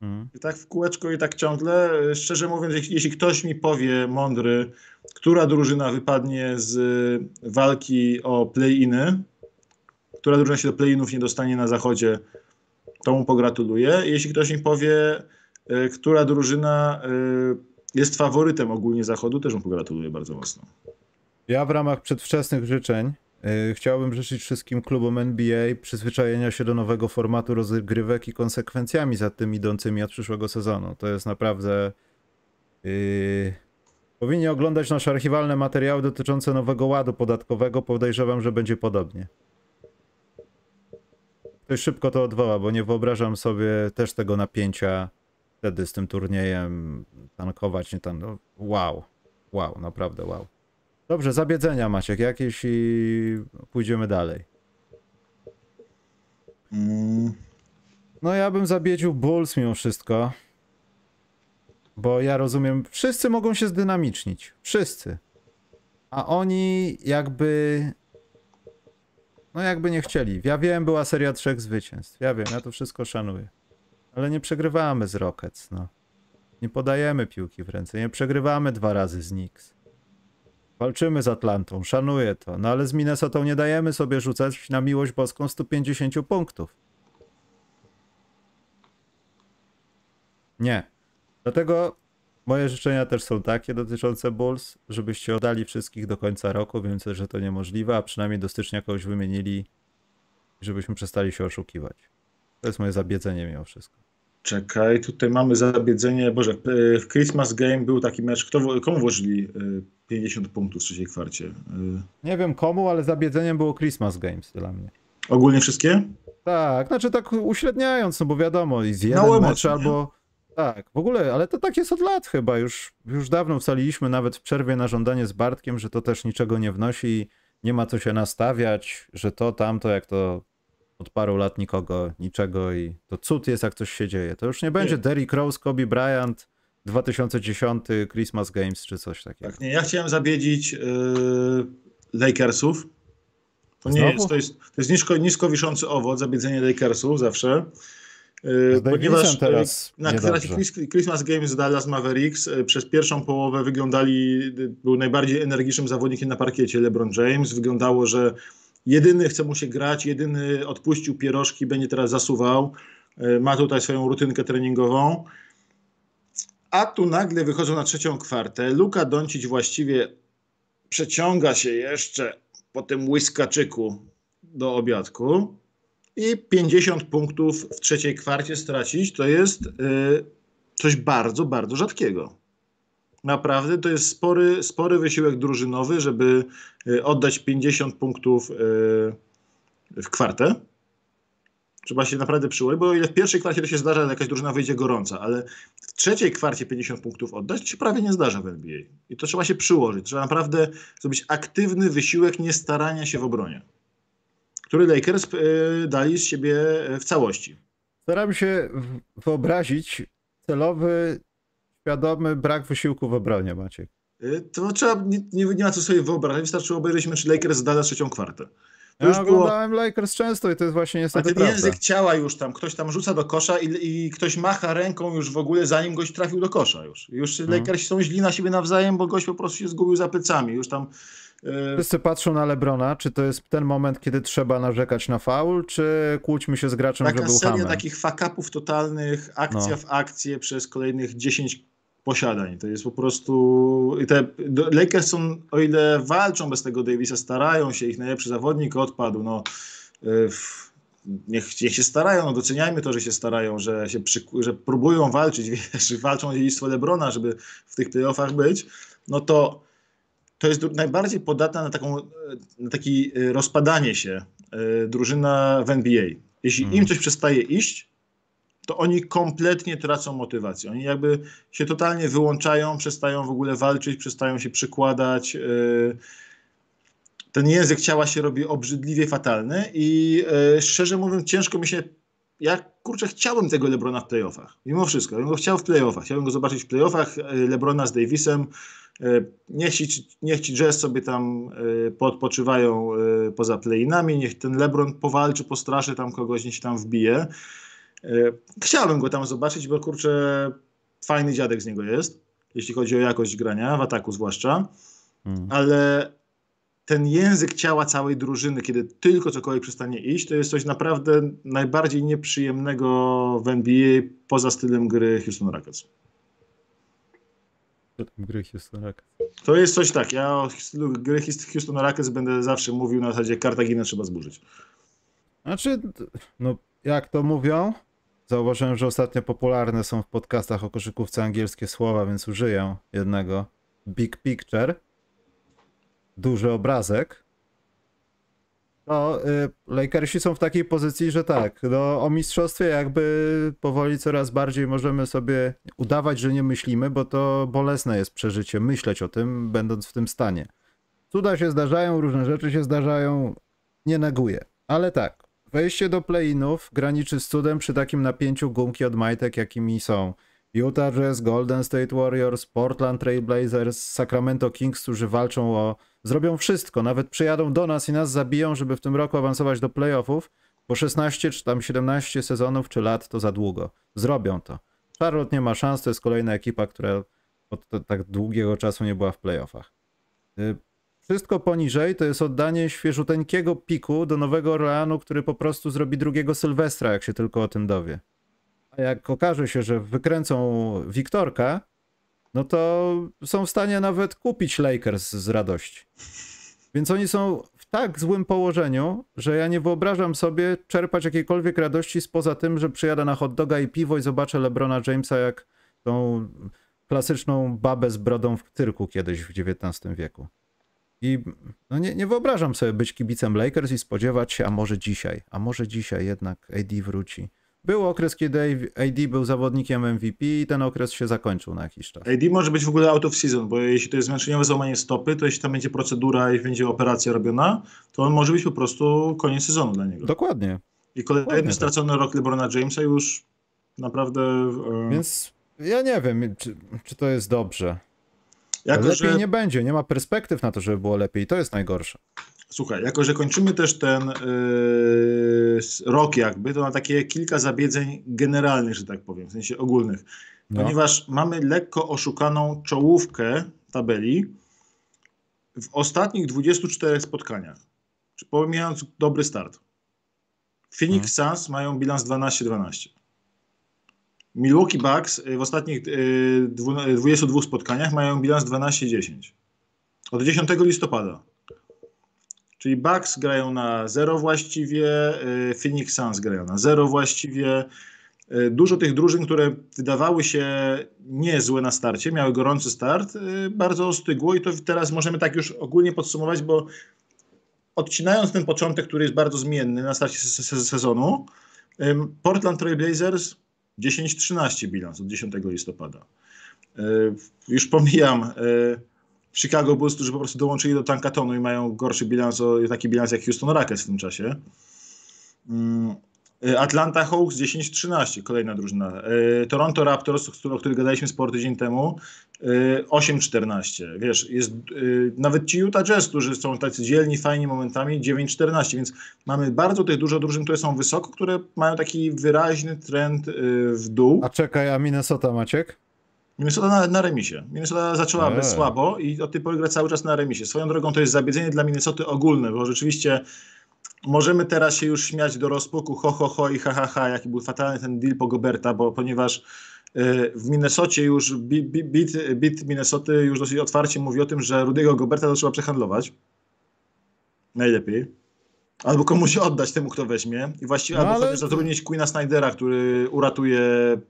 Mm. I tak w kółeczko i tak ciągle. Szczerze mówiąc, jeśli, jeśli ktoś mi powie, mądry, która drużyna wypadnie z y, walki o play-iny, która drużyna się do play-inów nie dostanie na zachodzie, to mu pogratuluję. Jeśli ktoś mi powie, y, która drużyna y, jest faworytem ogólnie zachodu, też mu pogratuluję bardzo mocno. Ja w ramach przedwczesnych życzeń chciałbym życzyć wszystkim klubom NBA przyzwyczajenia się do nowego formatu rozgrywek i konsekwencjami za tym idącymi od przyszłego sezonu. To jest naprawdę. Yy... Powinni oglądać nasze archiwalne materiały dotyczące nowego ładu podatkowego. Podejrzewam, że będzie podobnie. Ktoś szybko to odwoła, bo nie wyobrażam sobie też tego napięcia wtedy z tym turniejem tankować. Nie tam, no, wow, wow, naprawdę wow. Dobrze, zabiedzenia Maciek jakieś i pójdziemy dalej. Mm, No ja bym zabiedził Bulls mimo wszystko. Bo ja rozumiem, wszyscy mogą się zdynamicznić. Wszyscy. A oni jakby. No jakby nie chcieli. Ja wiem, była seria trzech zwycięstw. Ja wiem, ja to wszystko szanuję. Ale nie przegrywamy z Rockets, no. Nie podajemy piłki w ręce. Nie przegrywamy dwa razy z Knicks. Walczymy z Atlantą, szanuję to. No ale z Minnesotą nie dajemy sobie rzucać na miłość boską 150 punktów. Nie. Dlatego moje życzenia też są takie dotyczące Bulls, żebyście oddali wszystkich do końca roku. Wiem, że to niemożliwe, a przynajmniej do stycznia kogoś wymienili, żebyśmy przestali się oszukiwać. To jest moje zabiedzenie mimo wszystko. Czekaj, tutaj mamy zabiedzenie. Boże, w- Christmas Game był taki mecz. Kto, komu włożyli y, 50 punktów w trzeciej kwarcie? Y, Nie wiem komu, ale zabiedzeniem było Christmas Games dla mnie. Ogólnie wszystkie? Tak, znaczy tak uśredniając, no bo wiadomo, i z jeden Mało mecz nie? albo... Tak, w ogóle, ale to tak jest od lat chyba, już, już dawno ustaliliśmy nawet w przerwie na żądanie z Bartkiem, że to też niczego nie wnosi, nie ma co się nastawiać, że to, tamto, jak to od paru lat nikogo, niczego i to cud jest, jak coś się dzieje. To już nie będzie Nie. Derrick Rose, Kobe Bryant, 2010 Christmas Games czy coś takiego. Tak, nie. Ja chciałem zabiedzić y, Lakersów. To nie Znowu? jest, to jest, to jest nisko, nisko wiszący owoc, zabiedzenie Lakersów zawsze. Y, Z Davisem teraz y, na Christmas Games Dallas Mavericks y, przez pierwszą połowę wyglądali, y, był najbardziej energicznym zawodnikiem na parkiecie LeBron James. Wyglądało, że jedyny chce mu się grać, jedyny odpuścił pierożki, będzie teraz zasuwał. Y, Ma tutaj swoją rutynkę treningową. A tu nagle wychodzą na trzecią kwartę. Luka Doncic właściwie przeciąga się jeszcze po tym łyskaczyku do obiadku i 50 punktów w trzeciej kwarcie stracić to jest y, coś bardzo, bardzo rzadkiego. Naprawdę to jest spory, spory wysiłek drużynowy, żeby y, oddać 50 punktów y, w kwartę. Trzeba się naprawdę przyłożyć, bo o ile w pierwszej kwarcie to się zdarza, że jakaś drużyna wyjdzie gorąca, ale w trzeciej kwarcie 50 punktów oddać, to się prawie nie zdarza w NBA. I to trzeba się przyłożyć. Trzeba naprawdę zrobić aktywny wysiłek nie starania się w obronie, który Lakers y, dali z siebie w całości. Staram się wyobrazić celowy, świadomy brak wysiłku w obronie, Maciek. Y, To trzeba, nie, nie, nie ma co sobie wyobrażać, wystarczyło obejrzeć mecz Lakers z Dallas trzecią kwartę. To Ja już było, oglądałem Lakers często i to jest właśnie a niestety ten prawda. język ciała już tam, ktoś tam rzuca do kosza i, i ktoś macha ręką już w ogóle zanim gość trafił do kosza już. Już Mhm. Lakers są źli na siebie nawzajem, bo gość po prostu się zgubił za plecami. Już tam y, Wszyscy patrzą na Lebrona, czy to jest ten moment, kiedy trzeba narzekać na faul, czy kłóćmy się z graczem, że taka był seria hamem. takich fuck-upów totalnych, akcja No. w akcję przez kolejnych 10 posiadań. To jest po prostu... I te Lakers są, o ile walczą bez tego Davisa, starają się, ich najlepszy zawodnik odpadł, no y, niech, niech się starają, no doceniajmy to, że się starają, że, się przy, że próbują walczyć, wiesz, walczą o dziedzictwo Lebrona, żeby w tych playoffach być, no to to jest najbardziej podatna na, taką, na taki e, rozpadanie się e, drużyna w NBA. Jeśli Mhm. im coś przestaje iść, to oni kompletnie tracą motywację. Oni jakby się totalnie wyłączają, przestają w ogóle walczyć, przestają się przykładać. e, Ten język ciała się robi obrzydliwie fatalny i e, szczerze mówiąc ciężko mi się ja kurczę chciałbym tego Lebrona w playoffach. Mimo wszystko. Ja bym go chciał w playoffach. Chciałbym go zobaczyć w playoffach. e, Lebrona z Davisem. Niech ci, niech ci Jazz sobie tam poodpoczywają e, poza playinami. Niech ten Lebron powalczy, postraszy tam kogoś, niech się tam wbije. E, Chciałbym go tam zobaczyć, bo kurczę fajny dziadek z niego jest. Jeśli chodzi o jakość grania, w ataku zwłaszcza. Mm. Ale ten język ciała całej drużyny, kiedy tylko cokolwiek przestanie iść, to jest coś naprawdę najbardziej nieprzyjemnego w NBA poza stylem gry Houston Rockets. Gry Houston Rockets. To jest coś tak, ja o stylu gry Houston Rockets będę zawsze mówił na zasadzie Kartaginę trzeba zburzyć. Znaczy, no jak to mówią, zauważyłem, że ostatnio popularne są w podcastach o koszykówce angielskie słowa, więc użyję jednego. Big picture, duży obrazek. To y, Lakersi są w takiej pozycji, że tak, no, o mistrzostwie jakby powoli coraz bardziej możemy sobie udawać, że nie myślimy, bo to bolesne jest przeżycie, myśleć o tym, będąc w tym stanie. Cuda się zdarzają, różne rzeczy się zdarzają, nie neguję. Ale tak, wejście do play-inów graniczy z cudem przy takim napięciu gumki od majtek, jakimi są Utah Jazz, Golden State Warriors, Portland Trail Blazers, Sacramento Kings, którzy walczą o... Zrobią wszystko, nawet przyjadą do nas i nas zabiją, żeby w tym roku awansować do playoffów, bo 16 czy tam 17 sezonów czy lat to za długo. Zrobią to. Charlotte nie ma szans, to jest kolejna ekipa, która od tak długiego czasu nie była w playoffach. Wszystko poniżej to jest oddanie świeżuteńkiego piku do Nowego Orleanu, który po prostu zrobi drugiego Sylwestra, jak się tylko o tym dowie. A jak okaże się, że wykręcą Wiktorka, no to są w stanie nawet kupić Lakers z radości. Więc oni są w tak złym położeniu, że ja nie wyobrażam sobie czerpać jakiejkolwiek radości spoza tym, że przyjadę na hot doga i piwo i zobaczę LeBrona Jamesa jak tą klasyczną babę z brodą w cyrku kiedyś w XIX wieku. I no nie, nie wyobrażam sobie być kibicem Lakers i spodziewać się, a może dzisiaj, a może dzisiaj jednak AD wróci. Był okres, kiedy AD był zawodnikiem MVP i ten okres się zakończył na jakiś czas. AD może być w ogóle out of season, bo jeśli to jest zmęczeniowe złamanie stopy, to jeśli tam będzie procedura i będzie operacja robiona, to on może być po prostu koniec sezonu dla niego. Dokładnie. I kolejny Dokładnie tak. stracony rok LeBrona Jamesa już naprawdę... e, Więc ja nie wiem, czy, czy to jest dobrze. Jako, Lepiej że, nie będzie, nie ma perspektyw na to, żeby było lepiej. I to jest najgorsze. Słuchaj, jako że kończymy też ten yy, rok jakby, to na takie kilka zabiedzeń generalnych, że tak powiem, w sensie ogólnych. No. Ponieważ mamy lekko oszukaną czołówkę tabeli w ostatnich 24 spotkaniach. Pomijając dobry start. Phoenix Suns mają bilans 12-12. Milwaukee Bucks y, w ostatnich y, dwu- 22 spotkaniach mają bilans 12-10. Od 10 listopada. Czyli Bucks grają na 0 właściwie, y, Phoenix Suns grają na 0 właściwie. Y, Dużo tych drużyn, które wydawały się niezłe na starcie, miały gorący start, y, bardzo ostygło i to teraz możemy tak już ogólnie podsumować, bo odcinając ten początek, który jest bardzo zmienny na starcie se- se- sezonu, Portland Trail Blazers 10-13 bilans od 10 listopada. Y, Już pomijam y, Chicago Bulls, którzy po prostu dołączyli do tankatonu i mają gorszy bilans, taki bilans jak Houston Rockets w tym czasie. Y, Atlanta Hawks 10-13, kolejna drużyna. Y, Toronto Raptors, o których- gadaliśmy sporo tydzień temu, y, 8-14. Wiesz, jest y, nawet ci Utah Jazz, którzy są tacy dzielni, fajni momentami, 9-14, więc mamy bardzo tych dużo drużyn, które są wysoko, które mają taki wyraźny trend y, w dół. A czekaj, a Minnesota Maciek? Minnesota na, na remisie. Minnesota zaczęła Eee. słabo i od tej pory gra cały czas na remisie. Swoją drogą to jest zabiedzenie dla Minnesoty ogólne, bo rzeczywiście możemy teraz się już śmiać do rozpuku ho, ho, ho i ha, ha, ha, jaki był fatalny ten deal po Goberta, bo ponieważ y, w Minnesocie już bit, bit, Minnesoty już dosyć otwarcie mówi o tym, że Rudiego Goberta to trzeba przehandlować. Najlepiej. Albo komuś oddać temu, kto weźmie. I właściwie No albo ale- zatrudnić Queena Snydera, który uratuje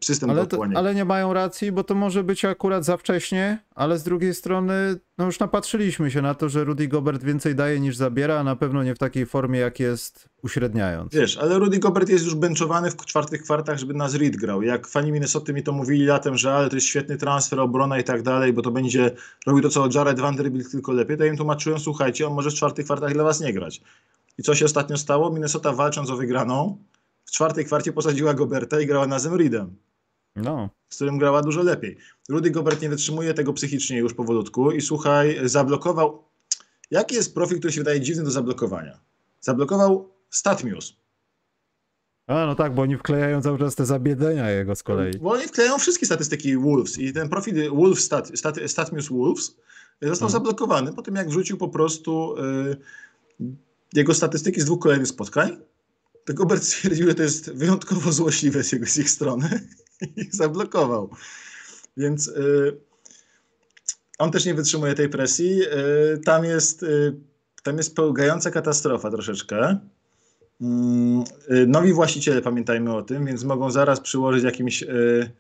system Ale, do to, ale nie mają racji, bo to może być akurat za wcześnie, ale z drugiej strony, no już napatrzyliśmy się na to, że Rudy Gobert więcej daje niż zabiera, a na pewno nie w takiej formie, jak jest uśredniając. Wiesz, ale Rudy Gobert jest już benchowany w czwartych kwartach, żeby nas Reed grał. Jak fani Minnesota mi to mówili latem, że ale to jest świetny transfer, obrona i tak dalej, bo to będzie robił to, co Jared Vanderbilt, tylko lepiej, to ja im tłumaczyłem, słuchajcie, on może w czwartych kwartach dla was nie grać. I co się ostatnio stało? Minnesota walcząc o wygraną, w czwartej kwarcie posadziła Goberta i grała nazem Reedem, No, z którym grała dużo lepiej. Rudy Gobert nie wytrzymuje tego psychicznie już powolutku i słuchaj, zablokował... Jaki jest profil, który się wydaje dziwny do zablokowania? Zablokował StatMuse. a no tak, bo oni wklejają cały czas te zabiedzenia jego z kolei. Bo oni wklejają wszystkie statystyki Wolves i ten profil Wolves stat, stat, StatMuse Wolves został Mhm. zablokowany po tym, jak wrzucił po prostu y, jego statystyki z dwóch kolejnych spotkań. To Gobert stwierdził, że to jest wyjątkowo złośliwe z, jego, z ich strony i zablokował. Więc y, on też nie wytrzymuje tej presji. Y, tam jest, y, tam jest pełgająca katastrofa troszeczkę. Mm, y, Nowi właściciele, pamiętajmy o tym, więc mogą zaraz przyłożyć jakimś y,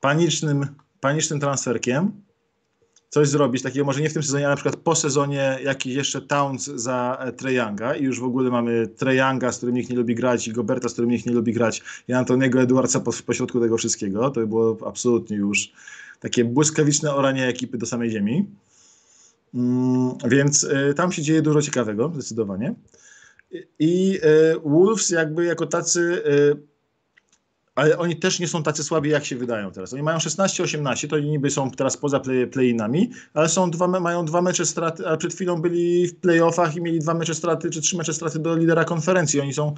panicznym, panicznym transferkiem. Coś zrobić, takiego może nie w tym sezonie, ale na przykład po sezonie jakiś jeszcze Towns za e, Trae Younga i już w ogóle mamy Trae Younga, z którym nikt nie lubi grać i Goberta, z którym nikt nie lubi grać i Antoniego Edwardsa po, pośrodku tego wszystkiego. To by było absolutnie już takie błyskawiczne oranie ekipy do samej ziemi. Mm, więc y, tam się dzieje dużo ciekawego, zdecydowanie. I y, Wolves jakby jako tacy y, ale oni też nie są tacy słabi, jak się wydają teraz. Oni mają 16-18, to niby są teraz poza play, play-inami, ale są dwa, mają dwa mecze straty, a przed chwilą byli w playoffach i mieli dwa mecze straty, czy trzy mecze straty do lidera konferencji. Oni są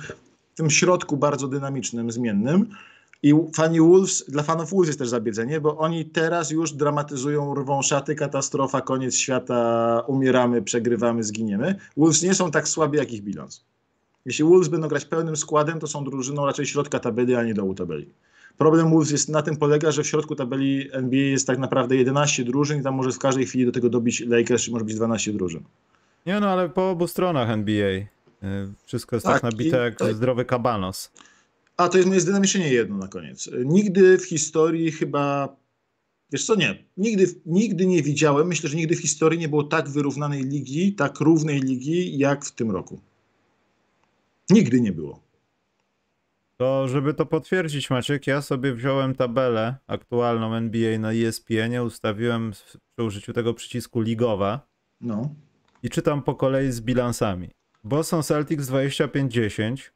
w tym środku bardzo dynamicznym, zmiennym. I fani Wolves, dla fanów Wolves jest też zabiedzenie, bo oni teraz już dramatyzują, rwą szaty, katastrofa, koniec świata, umieramy, przegrywamy, zginiemy. Wolves nie są tak słabi jak ich bilans. Jeśli Wolves będą grać pełnym składem, to są drużyną raczej środka tabeli, a nie dołu tabeli. Problem Wolves jest na tym polega, że w środku tabeli NBA jest tak naprawdę 11 drużyn i tam może w każdej chwili do tego dobić Lakers, czy może być 12 drużyn. Nie no, ale po obu stronach NBA. y, Wszystko jest tak, Tak, nabite i- jak to- zdrowy kabanos. A to jest moje zdynamiczenie jedno na koniec. Nigdy w historii chyba. Wiesz co, nie. Nigdy, nigdy nie widziałem, myślę, że nigdy w historii nie było tak wyrównanej ligi, tak równej ligi, jak w tym roku. Nigdy nie było. To żeby to potwierdzić Maciek, ja sobie wziąłem tabelę aktualną NBA na ESPN, ustawiłem przy użyciu tego przycisku ligowa No. i czytam po kolei z bilansami. Boston Celtics 25-10,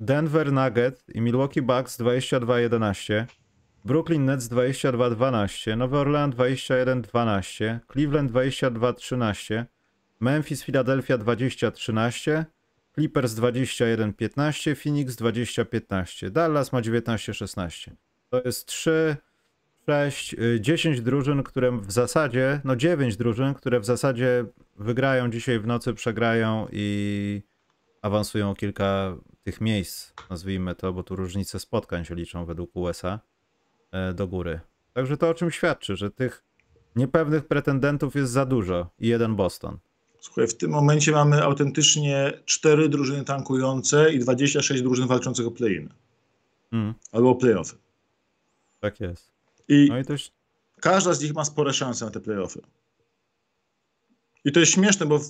Denver Nugget i Milwaukee Bucks 22-11, Brooklyn Nets 22-12, Nowy Orleans 21-12, Cleveland 22-13, Memphis Philadelphia 20-13, Clippers 21-15, Phoenix 20-15, Dallas ma 19-16. To jest 3, 6, y, 10 drużyn, które w zasadzie, no 9 drużyn, które w zasadzie wygrają dzisiaj w nocy, przegrają i awansują kilka tych miejsc, nazwijmy to, bo tu różnice spotkań się liczą według USA e, do góry. Także to o czym świadczy, że tych niepewnych pretendentów jest za dużo i jeden Boston. Słuchaj, w tym momencie mamy autentycznie cztery drużyny tankujące i 26 drużyn walczących o play-in Mm, albo o play-offy. tak jest. I No i każda z nich ma spore szanse na te play-offy. I to jest śmieszne, bo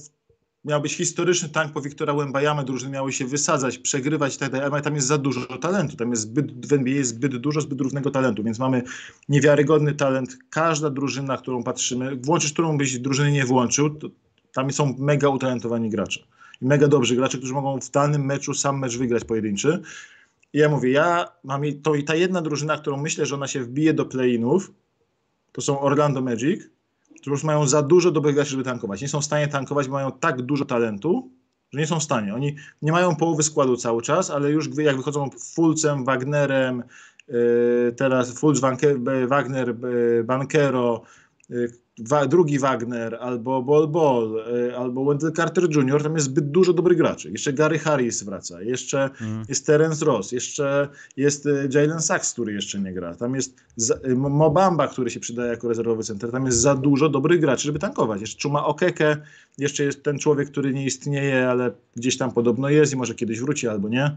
miał być historyczny tank po Wiktora Łębajamy, drużyny miały się wysadzać, przegrywać i tak dalej, ale tam jest za dużo talentu. Tam jest zbyt, w NBA jest zbyt dużo, zbyt równego talentu, więc mamy niewiarygodny talent. Każda drużyna, którą patrzymy, włączysz którą byś drużyny nie włączył, to tam są mega utalentowani gracze. I mega dobrzy gracze, którzy mogą w danym meczu sam mecz wygrać pojedynczy. I ja mówię, ja mam to i ta jedna drużyna, którą myślę, że ona się wbije do play-inów, to są Orlando Magic, którzy już mają za dużo dobrych graczy, żeby tankować. Nie są w stanie tankować, bo mają tak dużo talentu, że nie są w stanie. Oni nie mają połowy składu cały czas, ale już jak wychodzą Fulcem, Wagnerem, yy, teraz Fulc, Wagner, B- Bankero, yy, wa, drugi Wagner, albo Bol Bol, yy, albo Wendell Carter Jr., tam jest zbyt dużo dobrych graczy. Jeszcze Gary Harris wraca, jeszcze mm, jest Terence Ross, jeszcze jest y, Jalen Sachs, który jeszcze nie gra. Tam jest za- y, Mo- Mobamba, który się przydaje jako rezerwowy center. Tam jest za dużo dobrych graczy, żeby tankować. Jeszcze Czuma Okeke, jeszcze jest ten człowiek, który nie istnieje, ale gdzieś tam podobno jest i może kiedyś wróci albo nie.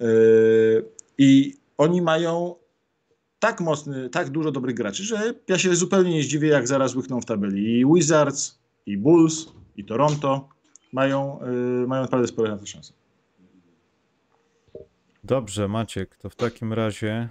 Yy, I oni mają tak mocny, tak dużo dobrych graczy, że ja się zupełnie nie zdziwię, jak zaraz łykną w tabeli. I Wizards, i Bulls, i Toronto mają, yy, mają naprawdę spore na szanse. Dobrze, Maciek, to w takim razie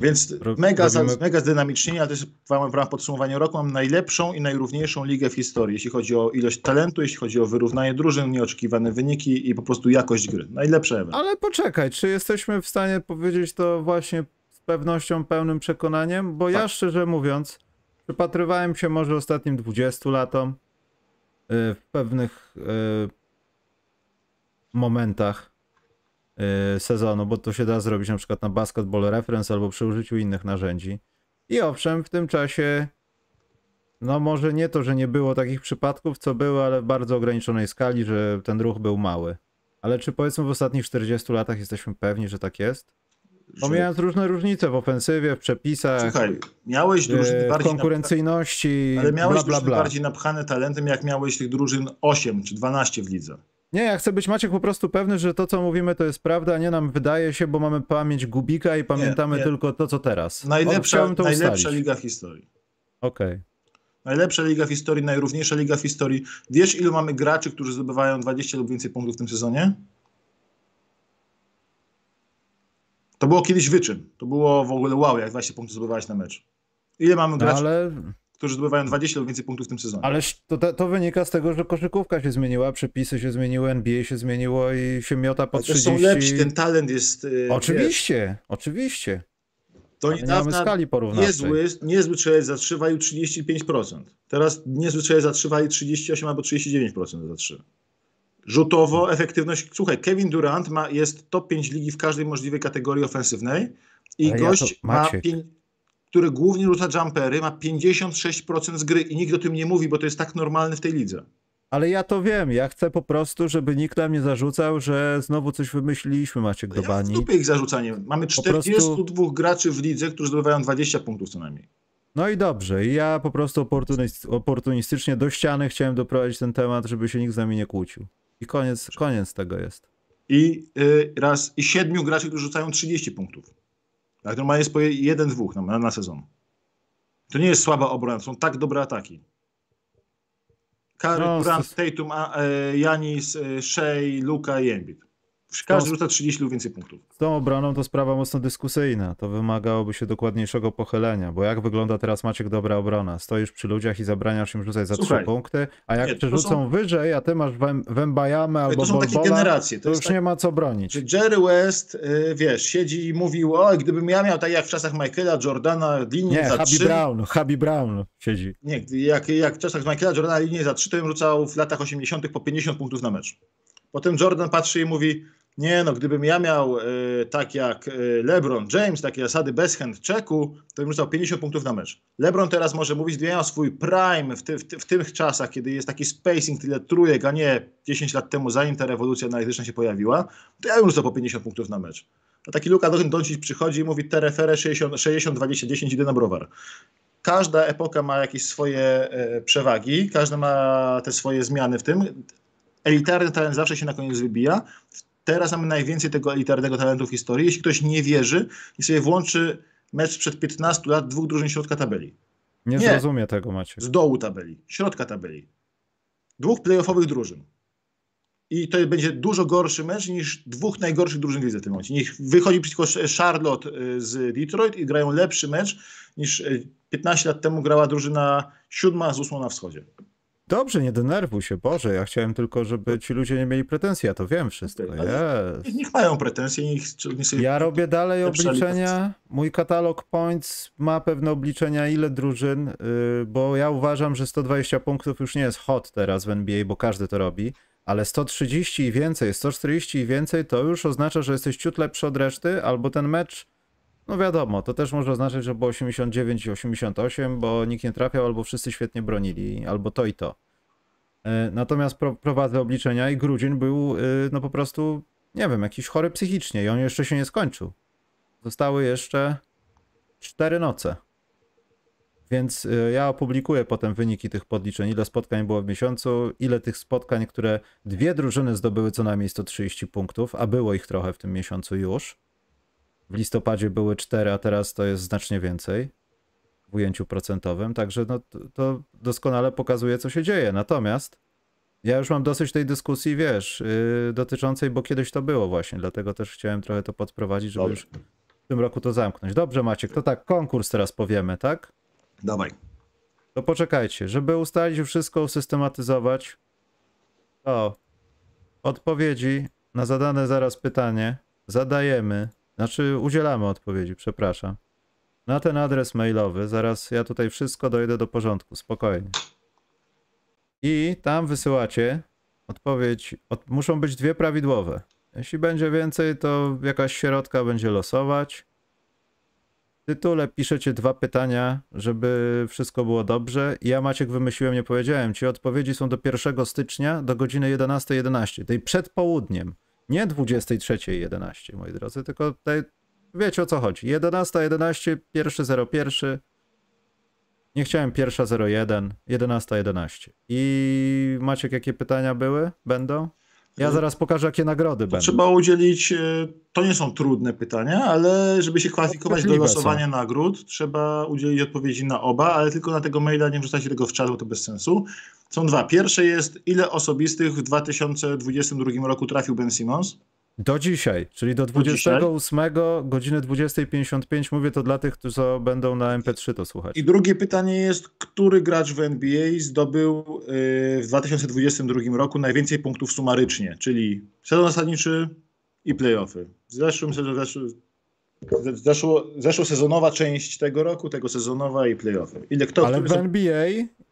Więc mega, robimy- za, mega zdynamicznie, ale też w ramach w ramach podsumowania roku mam najlepszą i najrówniejszą ligę w historii, jeśli chodzi o ilość talentu, jeśli chodzi o wyrównanie drużyn, nieoczekiwane wyniki i po prostu jakość gry. Najlepsze ever. Ale poczekaj, czy jesteśmy w stanie powiedzieć to właśnie pewnością, pełnym przekonaniem? Bo ja Tak. szczerze mówiąc, przypatrywałem się może ostatnim 20 latom y, w pewnych y, momentach y, sezonu, bo to się da zrobić na przykład na Basketball Reference albo przy użyciu innych narzędzi. I owszem, w tym czasie no może nie to, że nie było takich przypadków, co były, ale w bardzo ograniczonej skali, że ten ruch był mały. Ale czy powiedzmy w ostatnich 40 latach jesteśmy pewni, że tak jest? Że- Pomijając różne różnice w ofensywie, w przepisach, Słuchaj, miałeś drużyny e, bardziej konkurencyjności, ale miałeś bla bla bla. bardziej napchane talentem, jak miałeś tych drużyn 8 czy 12 w lidze. Nie, ja chcę być Maciek po prostu pewny, że to co mówimy to jest prawda, a nie nam wydaje się, bo mamy pamięć gubika i pamiętamy nie. tylko to co teraz. Najlepsza, najlepsza ustalić. liga w historii. Okej. Najlepsza liga w historii, najrówniejsza liga w historii. Wiesz, ilu mamy graczy, którzy zdobywają 20 lub więcej punktów w tym sezonie? To było kiedyś wyczyn. To było w ogóle wow, jak 20 punktów zdobywałeś na mecz. Ile mamy No graczy? ale którzy zdobywają 20 lub więcej punktów w tym sezonie. Ależ to, to, wynika z tego, że koszykówka się zmieniła, przepisy się zmieniły, NBA się zmieniło i się miota po Ale też 30. są lepsi, ten talent jest... y, Wiesz, Oczywiście, oczywiście. to Ale nie mamy niedawna skali porównawczej. niezły, niezły strzelec za 3 walił 35%. Teraz niezły strzelec za 3 wali 38 albo 39% za 3. Rzutowo efektywność. Słuchaj, Kevin Durant ma, jest top 5 ligi w każdej możliwej kategorii ofensywnej i Ale ja gość to- ma który głównie rzuca jumpery, ma 56% z gry i nikt o tym nie mówi, bo to jest tak normalne w tej lidze. Ale ja to wiem, ja chcę po prostu, żeby nikt nam nie zarzucał, że znowu coś wymyśliliśmy, Maciek do Ja w bani. dupie ich zarzucanie. Mamy prostu- 42 graczy w lidze, którzy zdobywają 20 punktów co najmniej. No i dobrze, ja po prostu oportunist, oportunistycznie do ściany chciałem doprowadzić ten temat, żeby się nikt z nami nie kłócił. I koniec, koniec tego jest. I y, raz i siedmiu graczy, którzy rzucają 30 punktów. Tak, normalnie jest po je- jeden, dwóch na, na, na sezon. To nie jest słaba obrona, to są tak dobre ataki. Curry, No, Durant, Tatum, a, e, Janis, e, Shea, Luka i Embiid. Każdy rzuca 30 lub więcej punktów. Z tą obroną to sprawa mocno dyskusyjna. To wymagałoby się dokładniejszego pochylenia, bo jak wygląda teraz Maciek dobra obrona? Stoisz przy ludziach i zabraniasz im rzucać za Słuchaj, trzy punkty, a jak nie, przerzucą są- wyżej, a ty masz Wem- Wembajamę albo to są takie Bolbola, generacje. to To już tak, nie ma co bronić. Jerry West, y, wiesz, siedzi i mówił, o, gdybym ja miał tak jak w czasach Michaela Jordana linię Nie, za Habi 3, Brown, Habi Brown siedzi. Nie, jak, jak w czasach Michaela Jordana linię za 3, to bym rzucał w latach 80. po 50 punktów na mecz. Potem Jordan patrzy i mówi, nie no, gdybym ja miał e, tak jak e, LeBron James, takie zasady bez hand checku, to bym rzucał 50 punktów na mecz. LeBron teraz może mówić, gdy miał swój prime w, ty, w, ty, w tych czasach, kiedy jest taki spacing, tyle trójek, a nie 10 lat temu, zanim ta rewolucja analityczna się pojawiła, to ja bym rzucał po 50 punktów na mecz. A taki Luka Doncic przychodzi i mówi terefere 60, 60 20, 10, idę na browar każda epoka ma jakieś swoje e, przewagi, każda ma te swoje zmiany w tym. Elitarny talent zawsze się na koniec wybija. Teraz mamy najwięcej tego elitarnego talentu w historii. Jeśli ktoś nie wierzy i sobie włączy mecz sprzed 15 lat dwóch drużyn środka tabeli, Nie, Nie. zrozumie tego Maciek. z dołu tabeli, środka tabeli, dwóch playoffowych drużyn. I to będzie dużo gorszy mecz niż dwóch najgorszych drużyn w w tym momencie. Niech wychodzi przeciwko Charlotte y, z Detroit i grają lepszy mecz niż y, 15 lat temu grała drużyna siódma z ósmą na wschodzie. Dobrze, nie denerwuj się, Boże, ja chciałem tylko, żeby ci ludzie nie mieli pretensji, ja to wiem wszystko, jest. Niech, mają pretensje, niech, niech sobie... Ja robię dalej obliczenia. Mój katalog points ma pewne obliczenia, ile drużyn, yy, bo ja uważam, że 120 punktów już nie jest hot teraz w NBA, bo każdy to robi, ale 130 i więcej, 140 i więcej to już oznacza, że jesteś ciut lepszy od reszty, albo ten mecz, no wiadomo, to też może oznaczać, że było 89 i 88, bo nikt nie trafiał, albo wszyscy świetnie bronili, albo to i to. Yy, Natomiast pro, prowadzę obliczenia i grudzień był, yy, no po prostu, nie wiem, jakiś chory psychicznie i on jeszcze się nie skończył. Zostały jeszcze cztery noce. Więc y, ja opublikuję potem wyniki tych podliczeń, ile spotkań było w miesiącu, ile tych spotkań, które dwie drużyny zdobyły co najmniej 130 punktów, a było ich trochę w tym miesiącu już. W listopadzie były cztery, a teraz to jest znacznie więcej w ujęciu procentowym, także no, to, doskonale pokazuje, co się dzieje. Natomiast ja już mam dosyć tej dyskusji, wiesz, yy, dotyczącej, bo kiedyś to było właśnie, dlatego też chciałem trochę to podprowadzić, żeby Dobra. już w tym roku to zamknąć. Dobrze, Maciek, to tak, konkurs teraz powiemy, tak? Dawaj. To poczekajcie, żeby ustalić wszystko, usystematyzować, to odpowiedzi na zadane zaraz pytanie zadajemy, znaczy udzielamy odpowiedzi, przepraszam, na ten adres mailowy. Zaraz ja tutaj wszystko dojdę do porządku, spokojnie. I tam wysyłacie odpowiedź, od, muszą być dwie prawidłowe. Jeśli będzie więcej, to jakaś środka będzie losować. W tytule piszecie dwa pytania, żeby wszystko było dobrze. Ja Maciek wymyśliłem, nie powiedziałem ci, odpowiedzi są do 1 stycznia do godziny 11.11, tej przed południem. Nie 23.11, moi drodzy, tylko tej, wiecie o co chodzi. 11.11, pierwszy 01, nie chciałem pierwsza 01, 11.11. I Maciek, jakie pytania były? Będą? Ja zaraz pokażę, jakie nagrody To będą. trzeba udzielić, e, to nie są trudne pytania, ale żeby się kwalifikować do losowania nagród, trzeba udzielić odpowiedzi na oba, ale tylko na tego maila nie wrzucacie tego w czat, bo to bez sensu. Są dwa. Pierwsze jest, ile osobistych w 2022 roku trafił Ben Simmons? Do dzisiaj, czyli do Do dzisiaj? 28 godziny 20.55. Mówię to dla tych, którzy będą na MP3 to słuchać. I drugie pytanie jest, który gracz w NBA zdobył y, w 2022 roku najwięcej punktów sumarycznie, czyli sezon zasadniczy i playoffy. W zeszłym sezonie, zeszło, zeszłosezonowa część tego roku, tego sezonowa i playoffy. Ile kto, Ale w NBA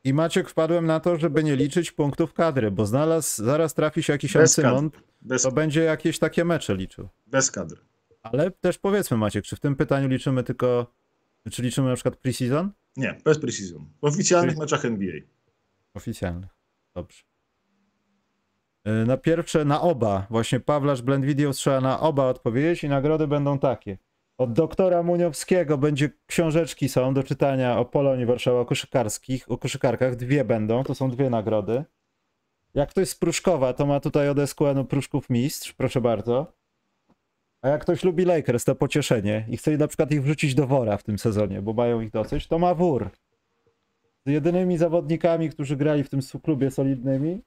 i Maciek wpadłem na to, żeby nie liczyć punktów kadry, bo znalazł, zaraz trafi się jakiś bez, to będzie jakieś takie mecze liczył. bez kadry. Ale też powiedzmy Maciek, czy w tym pytaniu liczymy tylko, czy liczymy na przykład preseason? Nie, bez preseason. W oficjalnych Czyli- meczach NBA. Oficjalnych. Dobrze. Yy, Na pierwsze, na oba. Właśnie Pawlasz Blend Video strzela na oba odpowiedzieć i nagrody będą takie. Od doktora Muniowskiego będzie książeczki są do czytania o Polonii Warszawa, o koszykarskich, o koszykarkach. Dwie będą, to są dwie nagrody. Jak ktoś z Pruszkowa, to ma tutaj od SQN-u Pruszków Mistrz, proszę bardzo. A jak ktoś lubi Lakers, to pocieszenie i chce na przykład ich wrzucić do wora w tym sezonie, bo mają ich dosyć, to ma wór. Z jedynymi zawodnikami, którzy grali w tym klubie solidnymi.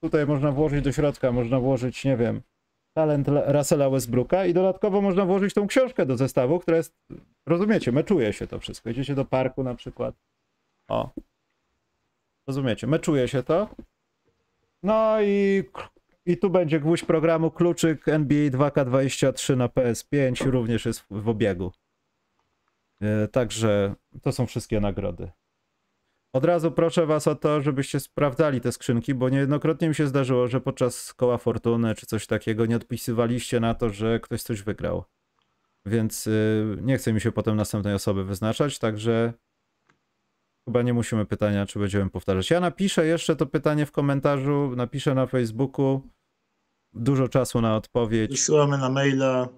Tutaj można włożyć do środka, można włożyć, nie wiem, talent Le- Russella Westbrooka i dodatkowo można włożyć tą książkę do zestawu, która jest, rozumiecie, meczuje się to wszystko. Idziecie do parku na przykład. O. Rozumiecie, meczuje się to. No i, i tu będzie gwóźdź programu kluczyk NBA 2K23 na PS5 również jest w, w obiegu. E, Także to są wszystkie nagrody. Od razu proszę was o to, żebyście sprawdzali te skrzynki, bo niejednokrotnie mi się zdarzyło, że podczas koła fortuny czy coś takiego nie odpisywaliście na to, że ktoś coś wygrał. Więc y, nie chce mi się potem następnej osoby wyznaczać, także chyba nie musimy pytania, czy będziemy powtarzać. Ja napiszę jeszcze to pytanie w komentarzu, napiszę na Facebooku. Dużo czasu na odpowiedź. Wysyłamy na maila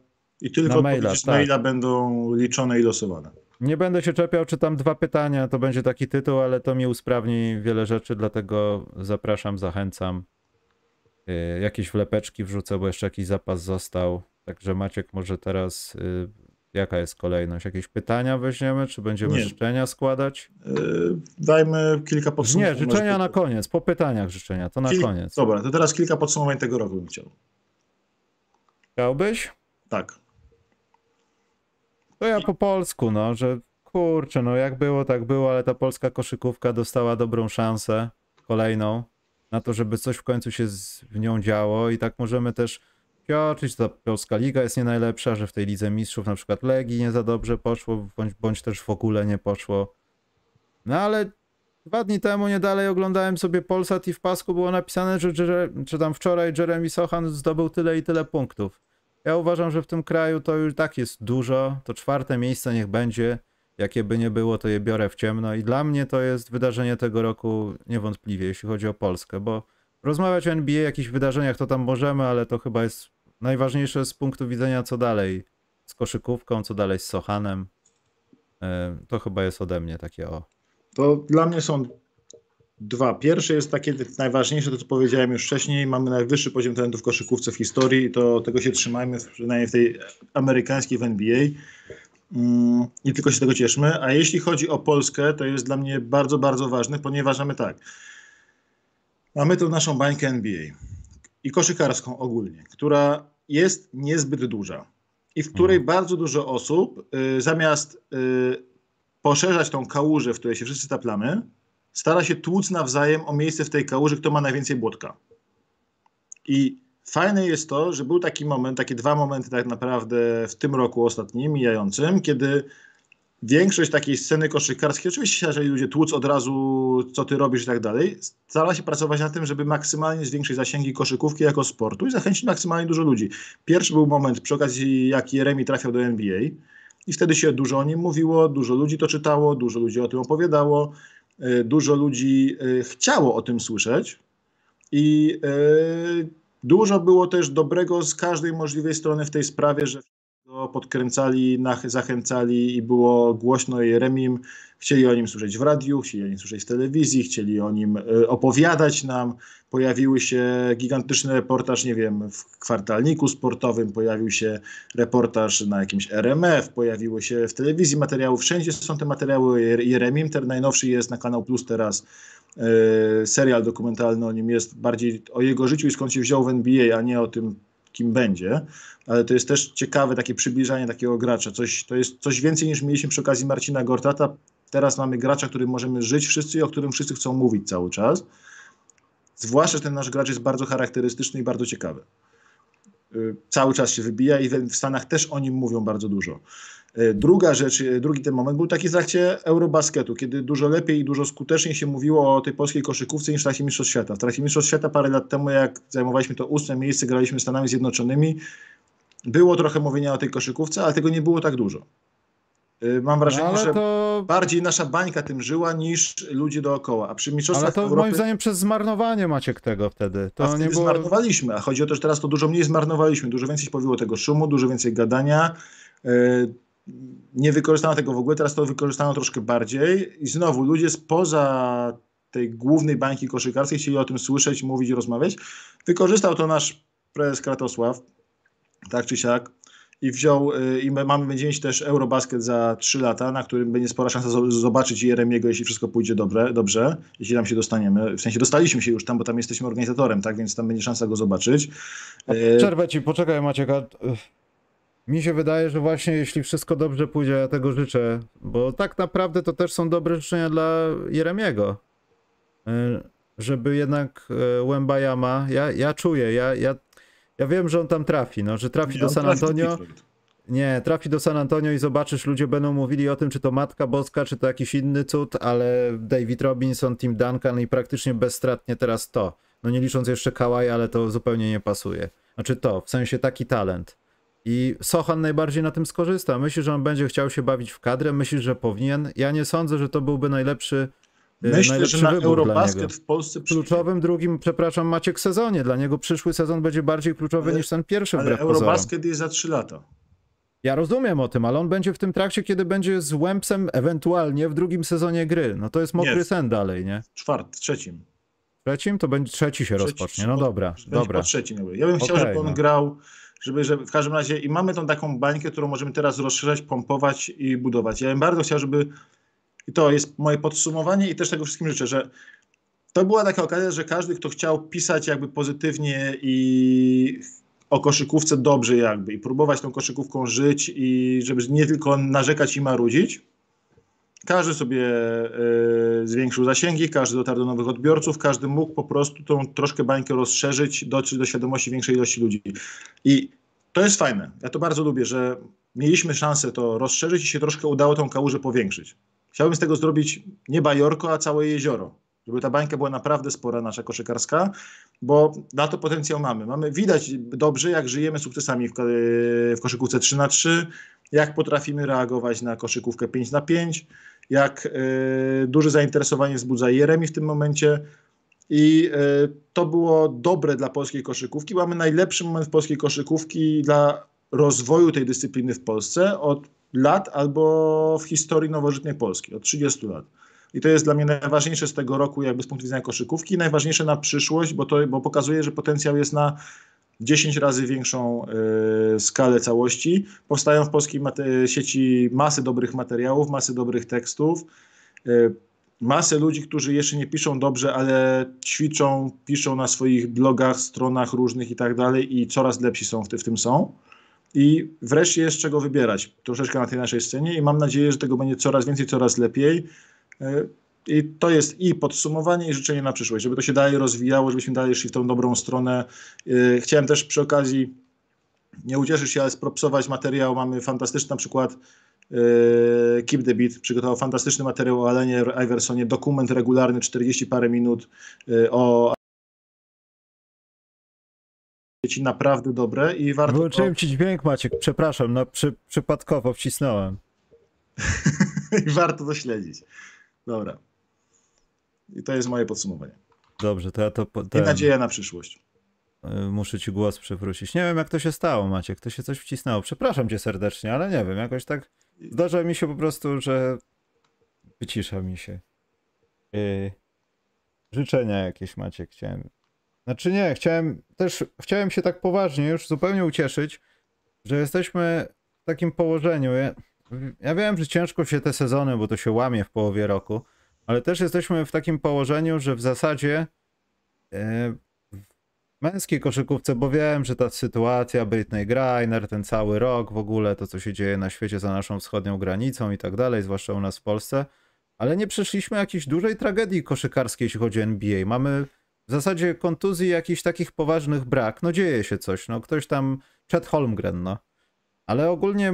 i tylko Na maila, tak. maila będą liczone i losowane. Nie będę się czepiał, czy tam dwa pytania, to będzie taki tytuł, ale to mi usprawni wiele rzeczy, dlatego zapraszam, zachęcam. Yy, Jakieś wlepeczki wrzucę, bo jeszcze jakiś zapas został. Także Maciek może teraz, yy, jaka jest kolejność? Jakieś pytania weźmiemy, czy będziemy Nie. życzenia składać? Yy, dajmy kilka Nie, podsumowań. życzenia Może- na koniec, po pytaniach życzenia, to na Kil- koniec. Dobra, to teraz kilka podsumowań tego roku bym chciał. Chciałbyś? Tak. To ja po polsku, no, że kurczę, no jak było, tak było, ale ta polska koszykówka dostała dobrą szansę, kolejną, na to, żeby coś w końcu się z, w nią działo i tak możemy też pioczyć, ta polska liga jest nie najlepsza, że w tej lidze mistrzów na przykład Legii nie za dobrze poszło, bądź, bądź też w ogóle nie poszło. No ale dwa dni temu nie dalej oglądałem sobie Polsat i w pasku było napisane, że, że, że tam wczoraj Jeremy Sochan zdobył tyle i tyle punktów. Ja uważam, że w tym kraju to już tak jest dużo. To czwarte miejsce niech będzie. Jakie by nie było, to je biorę w ciemno. I dla mnie to jest wydarzenie tego roku niewątpliwie, jeśli chodzi o Polskę, bo rozmawiać o NBA, jakichś wydarzeniach to tam możemy, ale to chyba jest najważniejsze z punktu widzenia, co dalej z koszykówką, co dalej z Sochanem. E, To chyba jest ode mnie takie o. To dla mnie są dwa. Pierwsze jest takie najważniejsze, to co powiedziałem już wcześniej. Mamy najwyższy poziom talentu w koszykówce w historii i to tego się trzymajmy, przynajmniej w tej amerykańskiej w NBA. Mm, I tylko się tego cieszmy. A jeśli chodzi o Polskę, to jest dla mnie bardzo, bardzo ważne, ponieważ mamy tak. Mamy tą naszą bańkę NBA i koszykarską ogólnie, która jest niezbyt duża i w której bardzo dużo osób y, zamiast y, poszerzać tą kałużę, w której się wszyscy taplamy, stara się tłuc nawzajem o miejsce w tej kałuży, kto ma najwięcej błotka. I fajne jest to, że był taki moment, takie dwa momenty tak naprawdę w tym roku ostatnim, mijającym, kiedy większość takiej sceny koszykarskiej, oczywiście jeżeli ludzie tłuc od razu, co ty robisz i tak dalej, stara się pracować na tym, żeby maksymalnie zwiększyć zasięgi koszykówki jako sportu i zachęcić maksymalnie dużo ludzi. Pierwszy był moment przy okazji, jak Jeremi trafiał do NBA i wtedy się dużo o nim mówiło, dużo ludzi to czytało, dużo ludzi o tym opowiadało, dużo ludzi y, chciało o tym słyszeć i y, dużo było też dobrego z każdej możliwej strony w tej sprawie, że podkręcali, zachęcali i było głośno o Jeremim. Chcieli o nim słyszeć w radiu, chcieli o nim słyszeć w telewizji, chcieli o nim y, opowiadać nam. Pojawiły się gigantyczny reportaż, nie wiem, w kwartalniku sportowym, pojawił się reportaż na jakimś RMF, pojawiły się w telewizji materiały, wszędzie są te materiały Jeremim. Ten najnowszy jest na Kanał Plus teraz. y, serial dokumentalny o nim jest bardziej o jego życiu i skąd się wziął w NBA, a nie o tym, kim będzie, ale to jest też ciekawe takie przybliżanie takiego gracza. Coś, to jest coś więcej niż mieliśmy przy okazji Marcina Gortata. Teraz mamy gracza, którym możemy żyć wszyscy i o którym wszyscy chcą mówić cały czas. Zwłaszcza, ten nasz gracz jest bardzo charakterystyczny i bardzo ciekawy. Y, Cały czas się wybija i w Stanach też o nim mówią bardzo dużo. Y, Druga rzecz, y, drugi ten moment był taki w trakcie Eurobasketu, kiedy dużo lepiej i dużo skuteczniej się mówiło o tej polskiej koszykówce niż w trakcie Mistrzostw Świata. W trakcie Mistrzostw Świata parę lat temu, jak zajmowaliśmy to ósme miejsce, graliśmy z Stanami Zjednoczonymi, było trochę mówienia o tej koszykówce, ale tego nie było tak dużo. Y, Mam No, wrażenie, ale że to, bardziej nasza bańka tym żyła niż ludzie dookoła. A przy ale Mistrzostwach to Europy... moim zdaniem przez zmarnowanie Maciek tego wtedy. To To wtedy nie było... zmarnowaliśmy, a chodzi o to, że teraz to dużo mniej zmarnowaliśmy, dużo więcej się pojawiło tego szumu, dużo więcej gadania. Nie wykorzystano tego w ogóle, teraz to wykorzystano troszkę bardziej i znowu ludzie spoza tej głównej bańki koszykarskiej chcieli o tym słyszeć, mówić i rozmawiać. Wykorzystał to nasz prezes Kratosław, tak czy siak, i wziął, yy, i my mamy, będziemy mieć też Eurobasket za 3 lata, na którym będzie spora szansa zo- zobaczyć Jeremiego, jeśli wszystko pójdzie dobre, dobrze, jeśli tam się dostaniemy. W sensie dostaliśmy się już tam, bo tam jesteśmy organizatorem, tak, więc tam będzie szansa go zobaczyć. Yy, Przerwę ci, poczekaj Maciek. A... Mi się wydaje, że właśnie jeśli wszystko dobrze pójdzie, ja tego życzę, bo tak naprawdę to też są dobre życzenia dla Jeremiego. Y, Żeby jednak Łębajama, ja, ja czuję, ja, ja, ja wiem, że on tam trafi, no, że trafi nie, do San trafi do Antonio. Detroit. Nie, trafi do San Antonio i zobaczysz, ludzie będą mówili o tym, czy to Matka Boska, czy to jakiś inny cud, ale David Robinson, Tim Duncan i praktycznie bezstratnie teraz to. No nie licząc jeszcze Kawhi, ale to zupełnie nie pasuje. Znaczy to, w sensie taki talent. I Sochan najbardziej na tym skorzysta. Myślisz, że on będzie chciał się bawić w kadrę? Myślisz, że powinien? Ja nie sądzę, że to byłby najlepszy, y, Myślę, najlepszy że na. Eurobasket w Polsce przyjdzie. Kluczowym drugim, przepraszam, Maciek sezonie. Dla niego przyszły sezon będzie bardziej kluczowy Ale- niż ten pierwszy Ale wbrew pozorom. Eurobasket jest za 3 lata. Ja rozumiem o tym, ale on będzie w tym trakcie, kiedy będzie z Łępsem ewentualnie w drugim sezonie gry. No to jest mokry Nie. sen dalej, nie? Czwart, trzecim. Trzecim? To będzie trzeci się Trzeci, rozpocznie. No dobra, Będzie dobra. Po trzecim. Ja bym chciał, Okej, żeby on no. grał, żeby, żeby w każdym razie i mamy tą taką bańkę, którą możemy teraz rozszerzać, pompować i budować. Ja bym bardzo chciał, żeby i to jest moje podsumowanie i też tego wszystkim życzę, że to była taka okazja, że każdy, kto chciał pisać jakby pozytywnie i o koszykówce dobrze jakby i próbować tą koszykówką żyć i żeby nie tylko narzekać i marudzić, każdy sobie e, zwiększył zasięgi, każdy dotarł do nowych odbiorców, każdy mógł po prostu tą troszkę bańkę rozszerzyć, dotrzeć do świadomości większej ilości ludzi. I to jest fajne. Ja to bardzo lubię, że mieliśmy szansę to rozszerzyć i się troszkę udało tą kałużę powiększyć. Chciałbym z tego zrobić nie bajorko, a całe jezioro. Żeby ta bańka była naprawdę spora, nasza koszykarska, bo na to potencjał mamy. mamy widać dobrze, jak żyjemy sukcesami w, ko- w koszykówce 3 na 3 jak potrafimy reagować na koszykówkę 5 na 5 jak e, duże zainteresowanie wzbudza Jeremi w tym momencie. I e, to było dobre dla polskiej koszykówki. Mamy najlepszy moment w polskiej koszykówki dla rozwoju tej dyscypliny w Polsce od lat albo w historii nowożytnej Polski, od 30 lat. I to jest dla mnie najważniejsze z tego roku, jakby z punktu widzenia koszykówki, najważniejsze na przyszłość, bo to bo pokazuje, że potencjał jest na 10 razy większą y, skalę całości. Powstają w polskiej sieci masy dobrych materiałów, masy dobrych tekstów, y, masę ludzi, którzy jeszcze nie piszą dobrze, ale ćwiczą, piszą na swoich blogach, stronach różnych i tak dalej i coraz lepsi są w, ty- w tym są. I wreszcie jest czego wybierać troszeczkę na tej naszej scenie i mam nadzieję, że tego będzie coraz więcej, coraz lepiej. Y, I to jest i podsumowanie, i życzenie na przyszłość, żeby to się dalej rozwijało, żebyśmy dalej szli w tą dobrą stronę. Yy, Chciałem też przy okazji, nie ucieszysz się, ale spropsować materiał. Mamy fantastyczny na przykład yy, Keep the Beat, przygotował fantastyczny materiał o Alenie Iversonie, dokument regularny, 40 parę minut yy, o dzieci naprawdę dobre i warto to, Wyłączyłem ci dźwięk, Maciek. Przepraszam, no przy, przypadkowo wcisnąłem. i warto to śledzić. Dobra. I to jest moje podsumowanie. Dobrze, to ja to. po- I ten- nadzieja na przyszłość. Y, Muszę ci głos przywrócić. Nie wiem, jak to się stało, Maciek. To się coś wcisnęło. Przepraszam cię serdecznie, ale nie wiem. Jakoś tak zdarza mi się po prostu, że wycisza mi się. Yy, życzenia jakieś, Maciek, chciałem. Znaczy nie, chciałem też, chciałem się tak poważnie już zupełnie ucieszyć, że jesteśmy w takim położeniu. Ja, ja wiem, że ciężko się te sezony, bo to się łamie w połowie roku, ale też jesteśmy w takim położeniu, że w zasadzie yy, męskiej koszykówce, bo wiem, że ta sytuacja Britney Griner, ten cały rok w ogóle, to co się dzieje na świecie za naszą wschodnią granicą i tak dalej, zwłaszcza u nas w Polsce, ale nie przeszliśmy jakiejś dużej tragedii koszykarskiej, jeśli chodzi o NBA. Mamy w zasadzie kontuzji jakichś takich poważnych brak. No dzieje się coś, no ktoś tam, Chet Holmgren, no. Ale ogólnie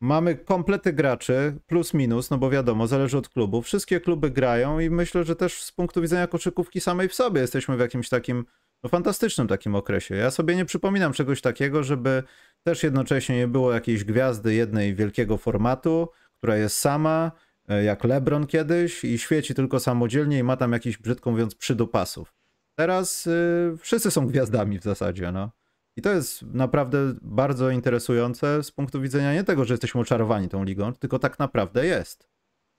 mamy komplety graczy, plus minus, no bo wiadomo, zależy od klubu. Wszystkie kluby grają i myślę, że też z punktu widzenia koszykówki samej w sobie jesteśmy w jakimś takim no, fantastycznym takim okresie. Ja sobie nie przypominam czegoś takiego, żeby też jednocześnie nie było jakiejś gwiazdy jednej wielkiego formatu, która jest sama, e, jak LeBron kiedyś i świeci tylko samodzielnie i ma tam jakiś, brzydko mówiąc, przydupasów. Teraz y, wszyscy są gwiazdami w zasadzie, no. I to jest naprawdę bardzo interesujące z punktu widzenia nie tego, że jesteśmy oczarowani tą ligą, tylko tak naprawdę jest.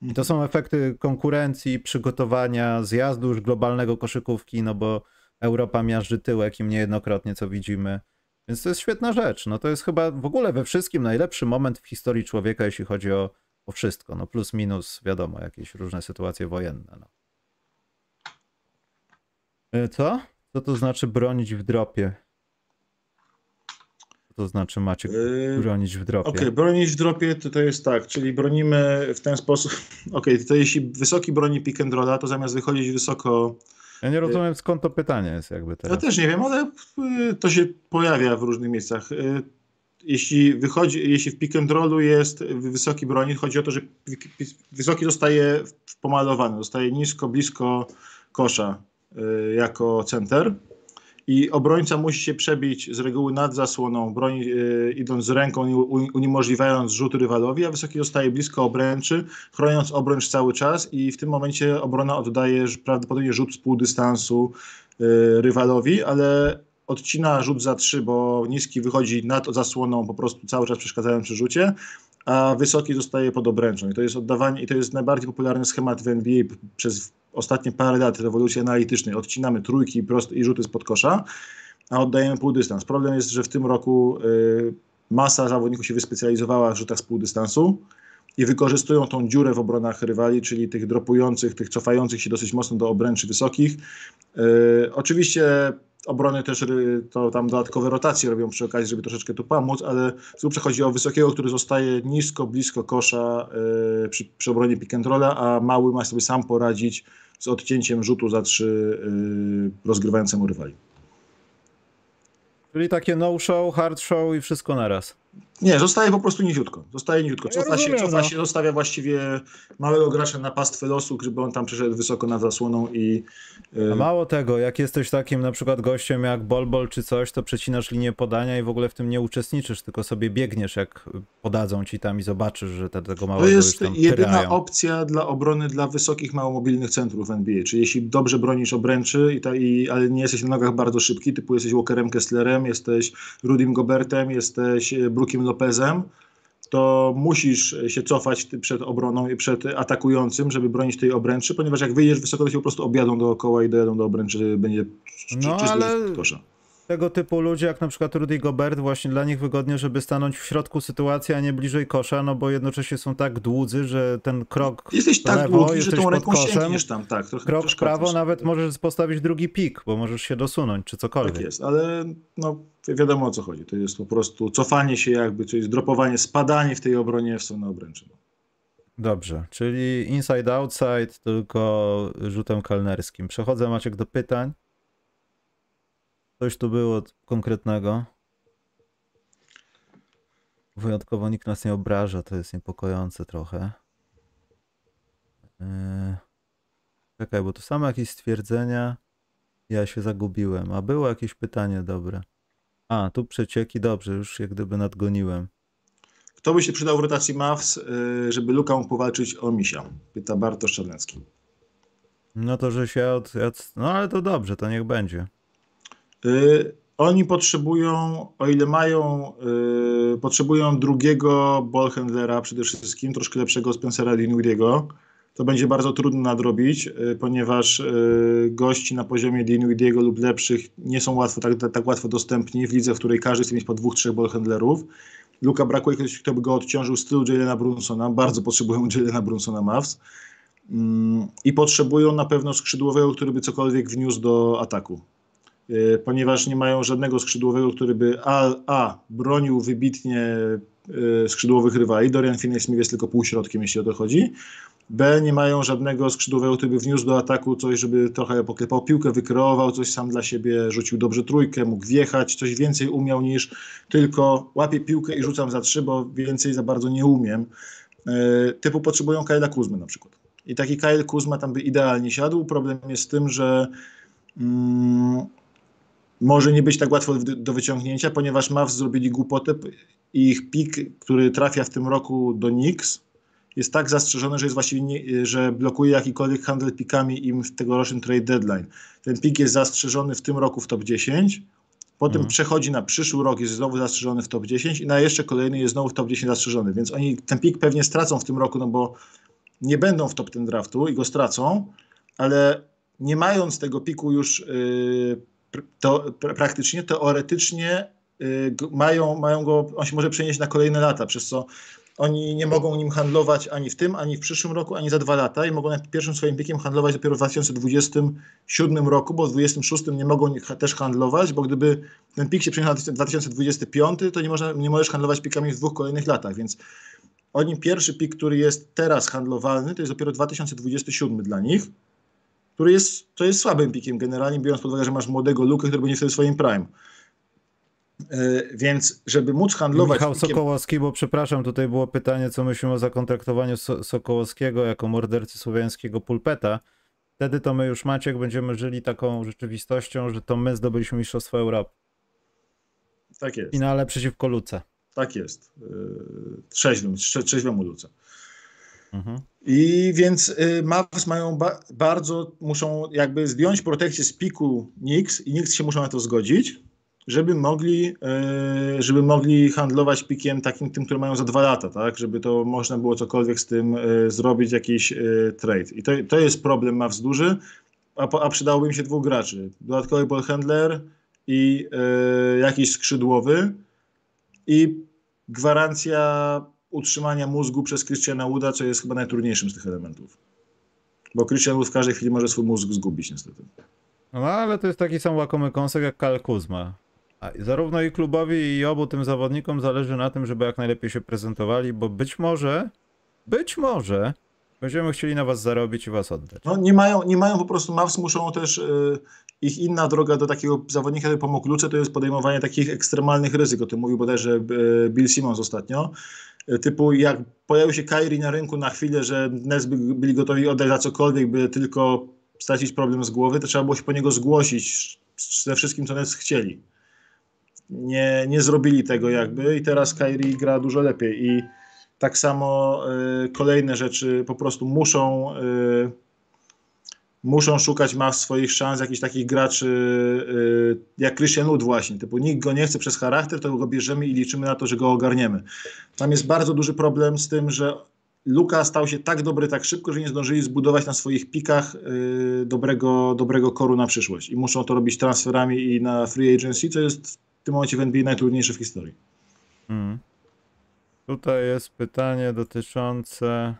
I to są efekty konkurencji, przygotowania, zjazdu już globalnego koszykówki, no bo Europa miażdży tyłek im niejednokrotnie, co widzimy. Więc to jest świetna rzecz. No to jest chyba w ogóle we wszystkim najlepszy moment w historii człowieka, jeśli chodzi o, o wszystko. No plus, minus, wiadomo, jakieś różne sytuacje wojenne. No. E, Co? Co to znaczy bronić w dropie? To znaczy macie Yy, bronić w dropie? Okej, bronić w dropie to, to jest tak, czyli bronimy w ten sposób. Okej, to jeśli wysoki broni pick and rolla, to zamiast wychodzić wysoko. Ja nie rozumiem skąd to pytanie jest jakby Ja teraz. też nie wiem, ale y, to się pojawia w różnych miejscach. Y, Jeśli wychodzi, jeśli w pick and rollu jest wysoki broni, chodzi o to, że wysoki zostaje pomalowany, zostaje nisko, blisko kosza y, jako center. I obrońca musi się przebić z reguły nad zasłoną, broni, y, idąc z ręką, uniemożliwiając rzut rywalowi, a wysoki zostaje blisko obręczy, chroniąc obręcz cały czas i w tym momencie obrona oddaje prawdopodobnie rzut z pół dystansu y, rywalowi, ale odcina rzut za trzy, bo niski wychodzi nad zasłoną, po prostu cały czas przeszkadzając przy rzucie, a wysoki zostaje pod obręczą. I to jest oddawanie, i to jest najbardziej popularny schemat w NBA przez ostatnie parę lat rewolucji analitycznej. Odcinamy trójki i, prost, i rzuty spod kosza, a oddajemy półdystans. Problem jest, że w tym roku y, masa zawodników się wyspecjalizowała w rzutach z półdystansu i wykorzystują tą dziurę w obronach rywali, czyli tych dropujących, tych cofających się dosyć mocno do obręczy wysokich. Y, oczywiście obrony też to tam dodatkowe rotacje robią przy okazji, żeby troszeczkę tu pomóc, ale w grubsze chodzi o wysokiego, który zostaje nisko, blisko kosza y, przy, przy obronie pick and rolla, a mały ma sobie sam poradzić z odcięciem rzutu za trzy y, rozgrywającemu rywali. Czyli takie no show, hard show i wszystko naraz. Nie, zostaje po prostu niziutko. Zostaje niziutko. Ja Cofa, się, rozumiem, cofa no. się, zostawia właściwie małego gracza na pastwę losu, żeby on tam przyszedł wysoko nad zasłoną i y, A mało tego, jak jesteś takim na przykład gościem jak Bolbol czy coś, to przecinasz linię podania i w ogóle w tym nie uczestniczysz, tylko sobie biegniesz jak podadzą ci tam i zobaczysz, że te, tego To małego już jest tam jedyna tyrają. opcja dla obrony dla wysokich, małomobilnych centrów w NBA. Czyli jeśli dobrze bronisz obręczy, i ta, i, ale nie jesteś na nogach bardzo szybki, typu jesteś Walkerem Kesslerem, jesteś Rudim Gobertem, jesteś e, Brookiem Lopezem, to musisz się cofać przed obroną i przed atakującym, żeby bronić tej obręczy, ponieważ jak wyjdziesz wysoko, to się po prostu objadą dookoła i dojadą do obręczy, będzie No, czysty ale- kosza. Tego typu ludzie, jak na przykład Rudy Gobert, właśnie dla nich wygodnie, żeby stanąć w środku sytuacji, a nie bliżej kosza, no bo jednocześnie są tak dłudzy, że ten krok Jesteś tak lewo, długi, że jesteś tą pod ręką sięgniesz tam, tak. Trochę krok w prawo nawet możesz postawić drugi pik, bo możesz się dosunąć, czy cokolwiek. Tak jest, ale no, wi- wiadomo o co chodzi. To jest po prostu cofanie się jakby, to jest dropowanie, spadanie w tej obronie w stronę obręczy. Dobrze, czyli inside outside tylko rzutem kalnerskim. Przechodzę Maciek do pytań. Coś tu było konkretnego. Wyjątkowo nikt nas nie obraża, to jest niepokojące trochę. Yy... Czekaj, bo tu same jakieś stwierdzenia. Ja się zagubiłem. A było jakieś pytanie dobre. A, tu przecieki, dobrze, już jak gdyby nadgoniłem. Kto by się przydał w rotacji Mavs, y, żeby Luka mógł powalczyć o misia? Pyta Bartosz Czarnecki. No to, że się od- No ale to dobrze, to niech będzie. Y, Oni potrzebują, o ile mają, y, potrzebują drugiego ballhandlera przede wszystkim, troszkę lepszego Spencera Dinwidiego. To będzie bardzo trudno nadrobić, y, ponieważ gości na poziomie Dinwidiego lub lepszych nie są łatwo, tak, tak łatwo dostępni w lidze, w której każdy chce mieć po dwóch, trzech ballhandlerów. Luka brakuje kogoś, kto by go odciążył w stylu Jalena Brunsona. Bardzo potrzebują Jalena Brunsona Mavs. Mm, I potrzebują na pewno skrzydłowego, który by cokolwiek wniósł do ataku. Y, ponieważ nie mają żadnego skrzydłowego, który by A, A bronił wybitnie y, skrzydłowych rywali. Dorian Finney-Smith jest tylko półśrodkiem, jeśli o to chodzi. B, nie mają żadnego skrzydłowego, który by wniósł do ataku coś, żeby trochę poklepał piłkę, wykreował coś sam dla siebie, rzucił dobrze trójkę, mógł wjechać, coś więcej umiał niż tylko łapię piłkę i rzucam za trzy, bo więcej za bardzo nie umiem. E, typu potrzebują Kyla Kuzmy na przykład. I taki Kyle Kuzma tam by idealnie siadł. Problem jest z tym, że mm, może nie być tak łatwo do wyciągnięcia, ponieważ Mavs zrobili głupotę i ich pik, który trafia w tym roku do Knicks, jest tak zastrzeżony, że jest właściwie nie, że blokuje jakikolwiek handel pikami im w tegorocznym trade deadline. Ten pik jest zastrzeżony w tym roku w top 10, potem mhm. przechodzi na przyszły rok, jest znowu zastrzeżony w top 10 i na jeszcze kolejny jest znowu w top 10 zastrzeżony, więc oni ten pik pewnie stracą w tym roku, no bo nie będą w top ten draftu i go stracą, ale nie mając tego piku już yy, to, praktycznie, teoretycznie yy, mają, mają go, on się może przenieść na kolejne lata, przez co oni nie mogą nim handlować ani w tym, ani w przyszłym roku, ani za dwa lata i mogą nad pierwszym swoim pikiem handlować dopiero w 2027 roku, bo w 2026 nie mogą też handlować, bo gdyby ten pik się przeniósł na 2025, to nie, można, nie możesz handlować pikami w dwóch kolejnych latach, więc oni pierwszy pik, który jest teraz handlowalny, to jest dopiero 2027 dla nich, który jest, to jest słabym pikiem generalnie, biorąc pod uwagę, że masz młodego Lukę, który będzie wtedy swoim prime. E, więc, żeby móc handlować. Michał Sokołowski, bo przepraszam, tutaj było pytanie, co myślimy o zakontraktowaniu so Sokołowskiego jako mordercy słowiańskiego pulpeta. Wtedy to my już, Maciek, będziemy żyli taką rzeczywistością, że to my zdobyliśmy Mistrzostwo Europy. Tak jest. W finale przeciwko Luce. Tak jest. E, trzeźwym, trzeźwemu Luce. Mhm. I więc y, Mavs mają ba bardzo, muszą jakby zdjąć protekcję z piku Knicks i Knicks się muszą na to zgodzić żeby mogli, e, żeby mogli handlować pikiem takim tym, który mają za dwa lata, tak? Żeby to można było cokolwiek z tym e, zrobić, jakiś trade. I to, to jest problem ma duży, a, a przydałoby mi się dwóch graczy. Dodatkowy ballhandler i jakiś skrzydłowy i gwarancja utrzymania mózgu przez Christiana Wooda, co jest chyba najtrudniejszym z tych elementów. Bo Christian Wood w każdej chwili może swój mózg zgubić niestety. No ale to jest taki sam łakomy kąsek jak Kal Kuzma. A zarówno i klubowi, i obu tym zawodnikom zależy na tym, żeby jak najlepiej się prezentowali, bo być może, być może będziemy chcieli na was zarobić i was oddać. No nie mają, nie mają po prostu, Mavs muszą też, y, ich inna droga do takiego zawodnika, który pomógł Luce, to jest podejmowanie takich ekstremalnych ryzyk, o tym mówił bodajże y, Bill Simmons ostatnio, typu jak pojawił się Kyrie na rynku na chwilę, że Nets by, byli gotowi oddać za cokolwiek, by tylko stracić problem z głowy, to trzeba było się po niego zgłosić ze wszystkim, co Nets chcieli. Nie, nie zrobili tego jakby i teraz Kairi gra dużo lepiej. I tak samo y, kolejne rzeczy po prostu muszą y, muszą szukać ma swoich szans jakichś takich graczy y, jak Christian Wood właśnie, typu nikt go nie chce przez charakter, to go bierzemy i liczymy na to, że go ogarniemy. Tam jest bardzo duży problem z tym, że Luka stał się tak dobry tak szybko, że nie zdążyli zbudować na swoich pikach y, dobrego, dobrego koru na przyszłość i muszą to robić transferami i na free agency, co jest w tym momencie w NBA najtrudniejsze w historii. Hmm. Tutaj jest pytanie dotyczące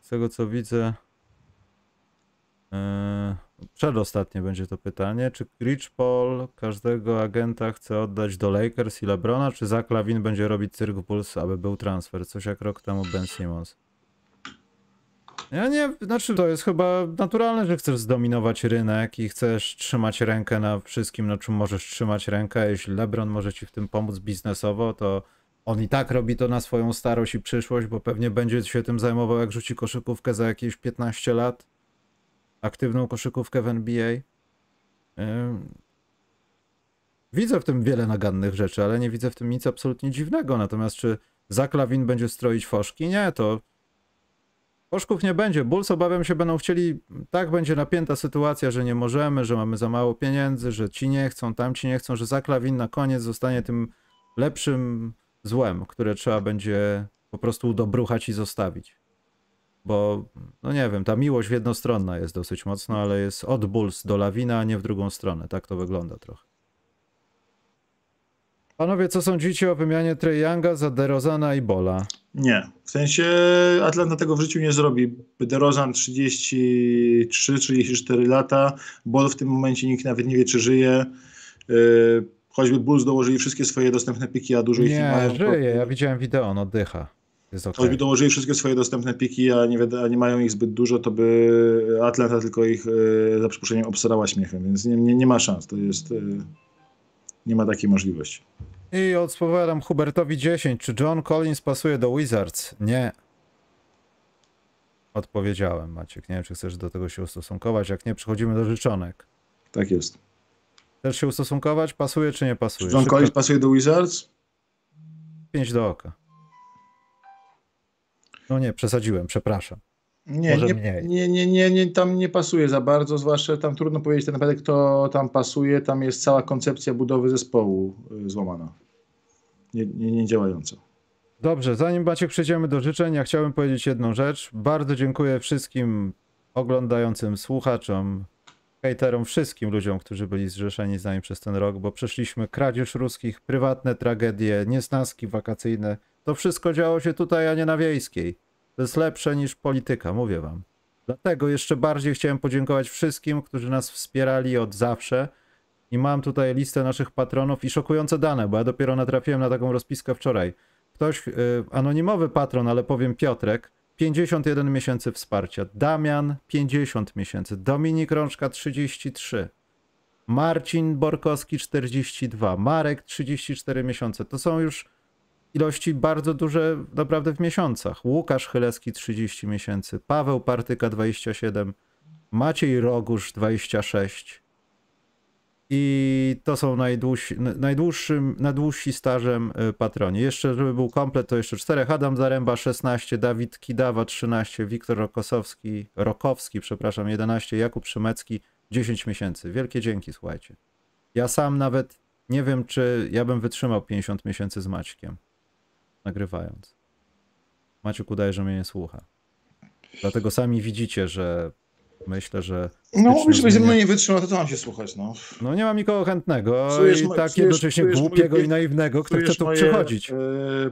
z tego co widzę. Yy, przedostatnie będzie to pytanie. Czy Rich Paul każdego agenta chce oddać do Lakers i LeBrona, czy Zach Lavin będzie robić cyrk Bulls, aby był transfer? Coś jak rok temu Ben Simmons. Ja nie, znaczy to jest chyba naturalne, że chcesz zdominować rynek i chcesz trzymać rękę na wszystkim, na czym możesz trzymać rękę. Jeśli LeBron może ci w tym pomóc biznesowo, to on i tak robi to na swoją starość i przyszłość, bo pewnie będzie się tym zajmował, jak rzuci koszykówkę za jakieś 15 lat. Aktywną koszykówkę w NBA. Widzę w tym wiele nagannych rzeczy, ale nie widzę w tym nic absolutnie dziwnego. Natomiast czy Zach Lawin będzie stroić foszki? Nie, to Poszków nie będzie. Bulls obawiam się będą chcieli, tak będzie napięta sytuacja, że nie możemy, że mamy za mało pieniędzy, że ci nie chcą, tam ci nie chcą, że Zaklawin na koniec zostanie tym lepszym złem, które trzeba będzie po prostu udobruchać i zostawić. Bo, no nie wiem, ta miłość w jednostronna jest dosyć mocno, ale jest od Bulls do Lawina, a nie w drugą stronę. Tak to wygląda trochę. Panowie, co sądzicie o wymianie Trey Younga za DeRozana i Bola? Nie. W sensie Atlanta tego w życiu nie zrobi. DeRozan 33-34 lata. Ball w tym momencie nikt nawet nie wie, czy żyje. Yy, choćby Bulls dołożyli wszystkie swoje dostępne piki, a dużo ich nie Nie, żyje, ja widziałem wideo, on oddycha. Jest okej. Choćby dołożyli wszystkie swoje dostępne piki, a nie, a nie mają ich zbyt dużo, to by Atlanta tylko ich yy, za przeproszeniem obsrała śmiechem, więc nie, nie, nie ma szans. To jest... Yy, nie ma takiej możliwości. I odpowiadam Hubertowi 10. Czy John Collins pasuje do Wizards? Nie. Odpowiedziałem, Maciek. Nie wiem, czy chcesz do tego się ustosunkować. Jak nie, przechodzimy do życzonek. Tak jest. Chcesz się ustosunkować? Pasuje czy nie pasuje? Czy John Szybko- Collins pasuje do Wizards? Pięć do oka. No nie, przesadziłem, przepraszam. Nie, Może nie, mniej. nie, nie, nie, nie, tam nie pasuje za bardzo, zwłaszcza tam trudno powiedzieć tak naprawdę, kto tam pasuje. Tam jest cała koncepcja budowy zespołu y, złamana. Nie, nie, nie działająca. Dobrze, zanim Maciek przejdziemy do życzeń, ja chciałbym powiedzieć jedną rzecz. Bardzo dziękuję wszystkim oglądającym słuchaczom, hejterom, wszystkim ludziom, którzy byli zrzeszeni z nami przez ten rok, bo przeszliśmy kradzież ruskich, prywatne tragedie, niesnaski wakacyjne. To wszystko działo się tutaj, a nie na wiejskiej. To jest lepsze niż polityka, mówię wam. Dlatego jeszcze bardziej chciałem podziękować wszystkim, którzy nas wspierali od zawsze. I mam tutaj listę naszych patronów i szokujące dane, bo ja dopiero natrafiłem na taką rozpiskę wczoraj. Ktoś, y, anonimowy patron, ale powiem Piotrek, 51 miesięcy wsparcia. Damian 50 miesięcy. Dominik Rączka 33. Marcin Borkowski 42. Marek 34 miesiące. To są już ilości bardzo duże naprawdę w miesiącach. Łukasz Chylewski 30 miesięcy. Paweł Partyka 27. Maciej Rogusz 26. I to są najdłużsi, najdłuższym, najdłużsi stażem y, patroni. Jeszcze, żeby był komplet, to jeszcze czterech. Adam Zaręba 16, Dawid Kidawa 13, Wiktor Rokosowski, Rokowski, przepraszam, 11, Jakub Szymecki 10 miesięcy. Wielkie dzięki, słuchajcie. Ja sam nawet nie wiem, czy ja bym wytrzymał 50 miesięcy z Maćkiem, nagrywając. Maciek udaje, że mnie nie słucha. Dlatego sami widzicie, że myślę, że No, byś ze mną nie wytrzymał, to co mam się słuchać, no. no nie mam nikogo chętnego Psujesz i tak jednocześnie głupiego moje i naiwnego, kto chce tu moje, przychodzić. e,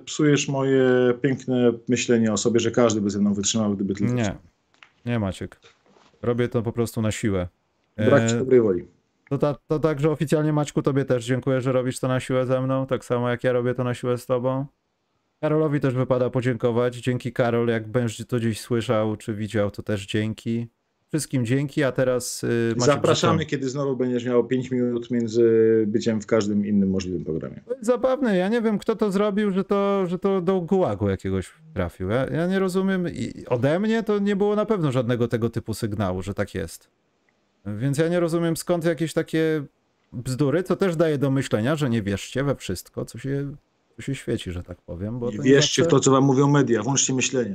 psujesz moje piękne myślenie o sobie, że każdy by ze mną wytrzymał, gdyby tylko Nie, nie Maciek. Robię to po prostu na siłę. Brak ci E, dobrej woli. to, ta, to także oficjalnie Maćku tobie też dziękuję, że robisz to na siłę ze mną, tak samo jak ja robię to na siłę z tobą. Karolowi też wypada podziękować. Dzięki Karol, jak będziesz to gdzieś słyszał czy widział, to też dzięki. Wszystkim dzięki, a teraz y, Maciek Zapraszamy, kiedy znowu będziesz miał 5 minut między byciem w każdym innym możliwym programie. To jest zabawne. Ja nie wiem, kto to zrobił, że to, że to do gułagu jakiegoś trafił. Ja, ja nie rozumiem. I ode mnie to nie było na pewno żadnego tego typu sygnału, że tak jest. Więc ja nie rozumiem skąd jakieś takie bzdury, co też daje do myślenia, że nie wierzcie we wszystko, co się, co się świeci, że tak powiem. Bo to wierzcie w zawsze- to, co wam mówią media, włączcie myślenie.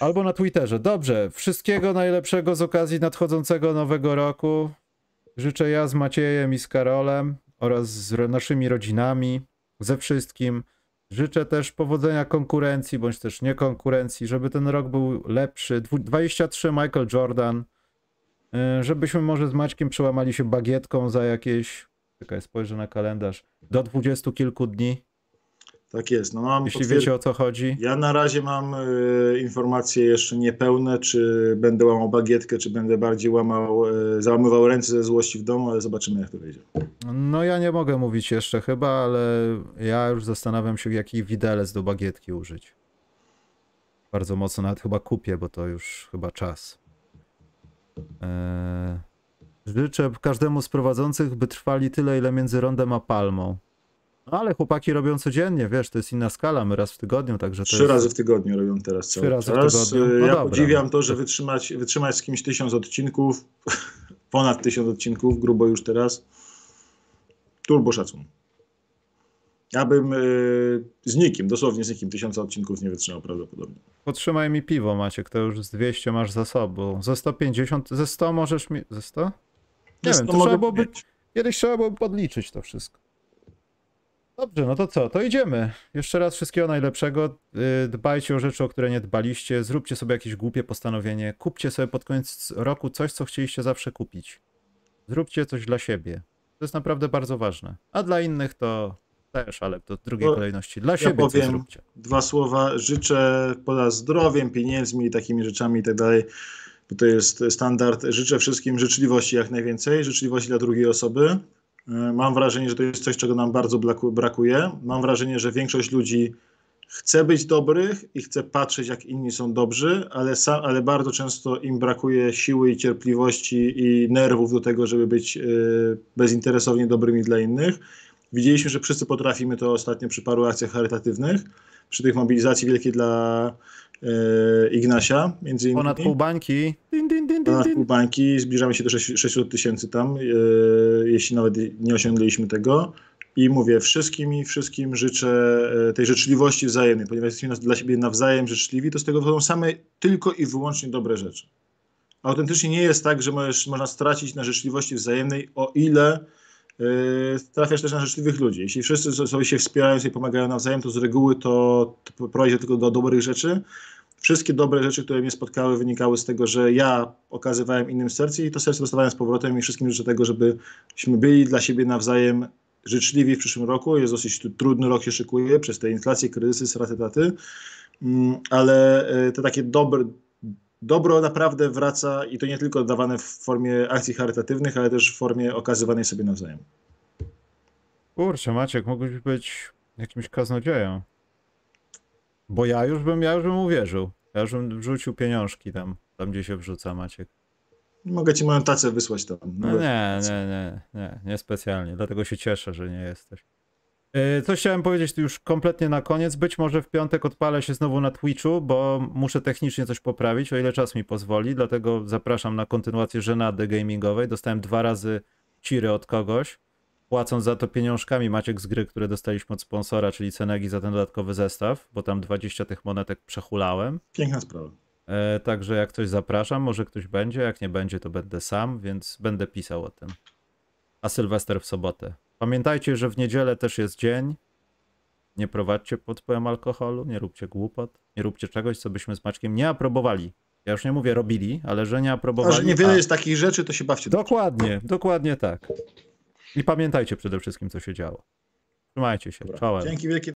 Albo na Twitterze. Dobrze. Wszystkiego najlepszego z okazji nadchodzącego nowego roku. Życzę ja z Maciejem i z Karolem oraz z naszymi rodzinami, ze wszystkim. Życzę też powodzenia konkurencji, bądź też nie konkurencji, żeby ten rok był lepszy. Dwu- 23 Michael Jordan. Yy, Żebyśmy może z Maćkiem przełamali się bagietką za jakieś, czekaj, spojrzę na kalendarz, do dwudziestu kilku dni, Tak jest. No mam jeśli potwier- wiecie o co chodzi. Ja na razie mam y, informacje jeszcze niepełne, czy będę łamał bagietkę, czy będę bardziej łamał, y, załamywał ręce ze złości w domu, ale zobaczymy jak to wyjdzie. No ja nie mogę mówić jeszcze chyba, ale ja już zastanawiam się, jaki widelec do bagietki użyć. Bardzo mocno nawet chyba kupię, bo to już chyba czas. Eee, życzę każdemu z prowadzących, by trwali tyle, ile między rondem a palmą. No ale chłopaki robią codziennie, wiesz, to jest inna skala, my raz w tygodniu, także Trzy jest... razy w tygodniu robią teraz Trzy cały razy w czas. tygodniu? Y, No ja dobra, podziwiam no. to, że wytrzymać, wytrzymać z kimś tysiąc odcinków, ponad tysiąc odcinków, grubo już teraz. Turbo szacun. Ja bym y, z nikim, dosłownie z nikim, tysiąca odcinków nie wytrzymał prawdopodobnie. Potrzymaj mi piwo, Maciek, to już z 200 masz za sobą. Ze 150, ze 100 możesz mi... Ze 100? Nie Więc wiem, to to mogę trzeba byłoby. Kiedyś trzeba było podliczyć to wszystko. Dobrze, no to co? To idziemy. Jeszcze raz wszystkiego najlepszego. Yy, Dbajcie o rzeczy, o które nie dbaliście. Zróbcie sobie jakieś głupie postanowienie. Kupcie sobie pod koniec roku coś, co chcieliście zawsze kupić. Zróbcie coś dla siebie. To jest naprawdę bardzo ważne. A dla innych to też, ale to drugiej To kolejności. Dla siebie coś powiem- zróbcie. Dwa słowa. Życzę poza zdrowiem, pieniędzmi i takimi rzeczami i tak dalej, to jest standard. Życzę wszystkim życzliwości jak najwięcej, życzliwości dla drugiej osoby. E, Mam wrażenie, że to jest coś, czego nam bardzo brakuje. Mam wrażenie, że większość ludzi chce być dobrych i chce patrzeć, jak inni są dobrzy, ale, sa, ale bardzo często im brakuje siły i cierpliwości i nerwów do tego, żeby być e, bezinteresownie dobrymi dla innych. Widzieliśmy, że wszyscy potrafimy to ostatnio przy paru akcjach charytatywnych, przy tych mobilizacji wielkiej dla Ignasia, między innymi. Ponad pół bańki. Din, din, din, Ponad pół bańki, zbliżamy się do 6 600 tysięcy tam, e, jeśli nawet nie osiągnęliśmy tego. I mówię, wszystkim i wszystkim życzę e, tej życzliwości wzajemnej, ponieważ jesteśmy dla siebie nawzajem życzliwi, to z tego wychodzą same tylko i wyłącznie dobre rzeczy. Autentycznie nie jest tak, że możesz, można stracić na życzliwości wzajemnej, o ile yy, trafiasz też na życzliwych ludzi. Jeśli wszyscy so- sobie się wspierają, sobie pomagają nawzajem, to z reguły to, prowadzi tylko do dobrych rzeczy. Wszystkie dobre rzeczy, które mnie spotkały, wynikały z tego, że ja okazywałem innym serce i to serce dostawałem z powrotem i wszystkim życzę tego, żebyśmy byli dla siebie nawzajem życzliwi w przyszłym roku. Jest dosyć trudny rok się szykuje przez te inflacje, kryzysy, straty, taty. Mm, ale y, to takie dobre, dobro naprawdę wraca i to nie tylko dawane w formie akcji charytatywnych, ale też w formie okazywanej sobie nawzajem. Kurczę, Maciek, mógłbyś być jakimś kaznodzieją. Bo ja już bym, ja już bym uwierzył. Ja już bym wrzucił pieniążki tam, tam gdzie się wrzuca, Maciek. Mogę ci moją tacę wysłać tam. No nie, nie, nie, nie, nie specjalnie. Dlatego się cieszę, że nie jesteś. Yy, Coś chciałem powiedzieć już kompletnie na koniec. Być może w piątek odpalę się znowu na Twitchu, bo muszę technicznie coś poprawić, o ile czas mi pozwoli. Dlatego zapraszam na kontynuację żenady gamingowej. Dostałem dwa razy ciry od kogoś, płacąc za to pieniążkami Maciek z gry, które dostaliśmy od sponsora, czyli Cenegi za ten dodatkowy zestaw, bo tam 20 tych monetek przehulałem. Piękna sprawa. E, także jak coś zapraszam, może ktoś będzie, jak nie będzie, to będę sam, więc będę pisał o tym. A Sylwester w sobotę. Pamiętajcie, że w niedzielę też jest dzień. Nie prowadźcie pod wpływem alkoholu, nie róbcie głupot, nie róbcie czegoś, co byśmy z Maćkiem nie aprobowali. Ja już nie mówię robili, ale że nie A aprobowali. że niewiele a- jest takich rzeczy, to się bawcie. Dokładnie, dokładnie tak. I pamiętajcie przede wszystkim, co się działo. Trzymajcie się. Dobra. Czołem. Dzięki wielkie.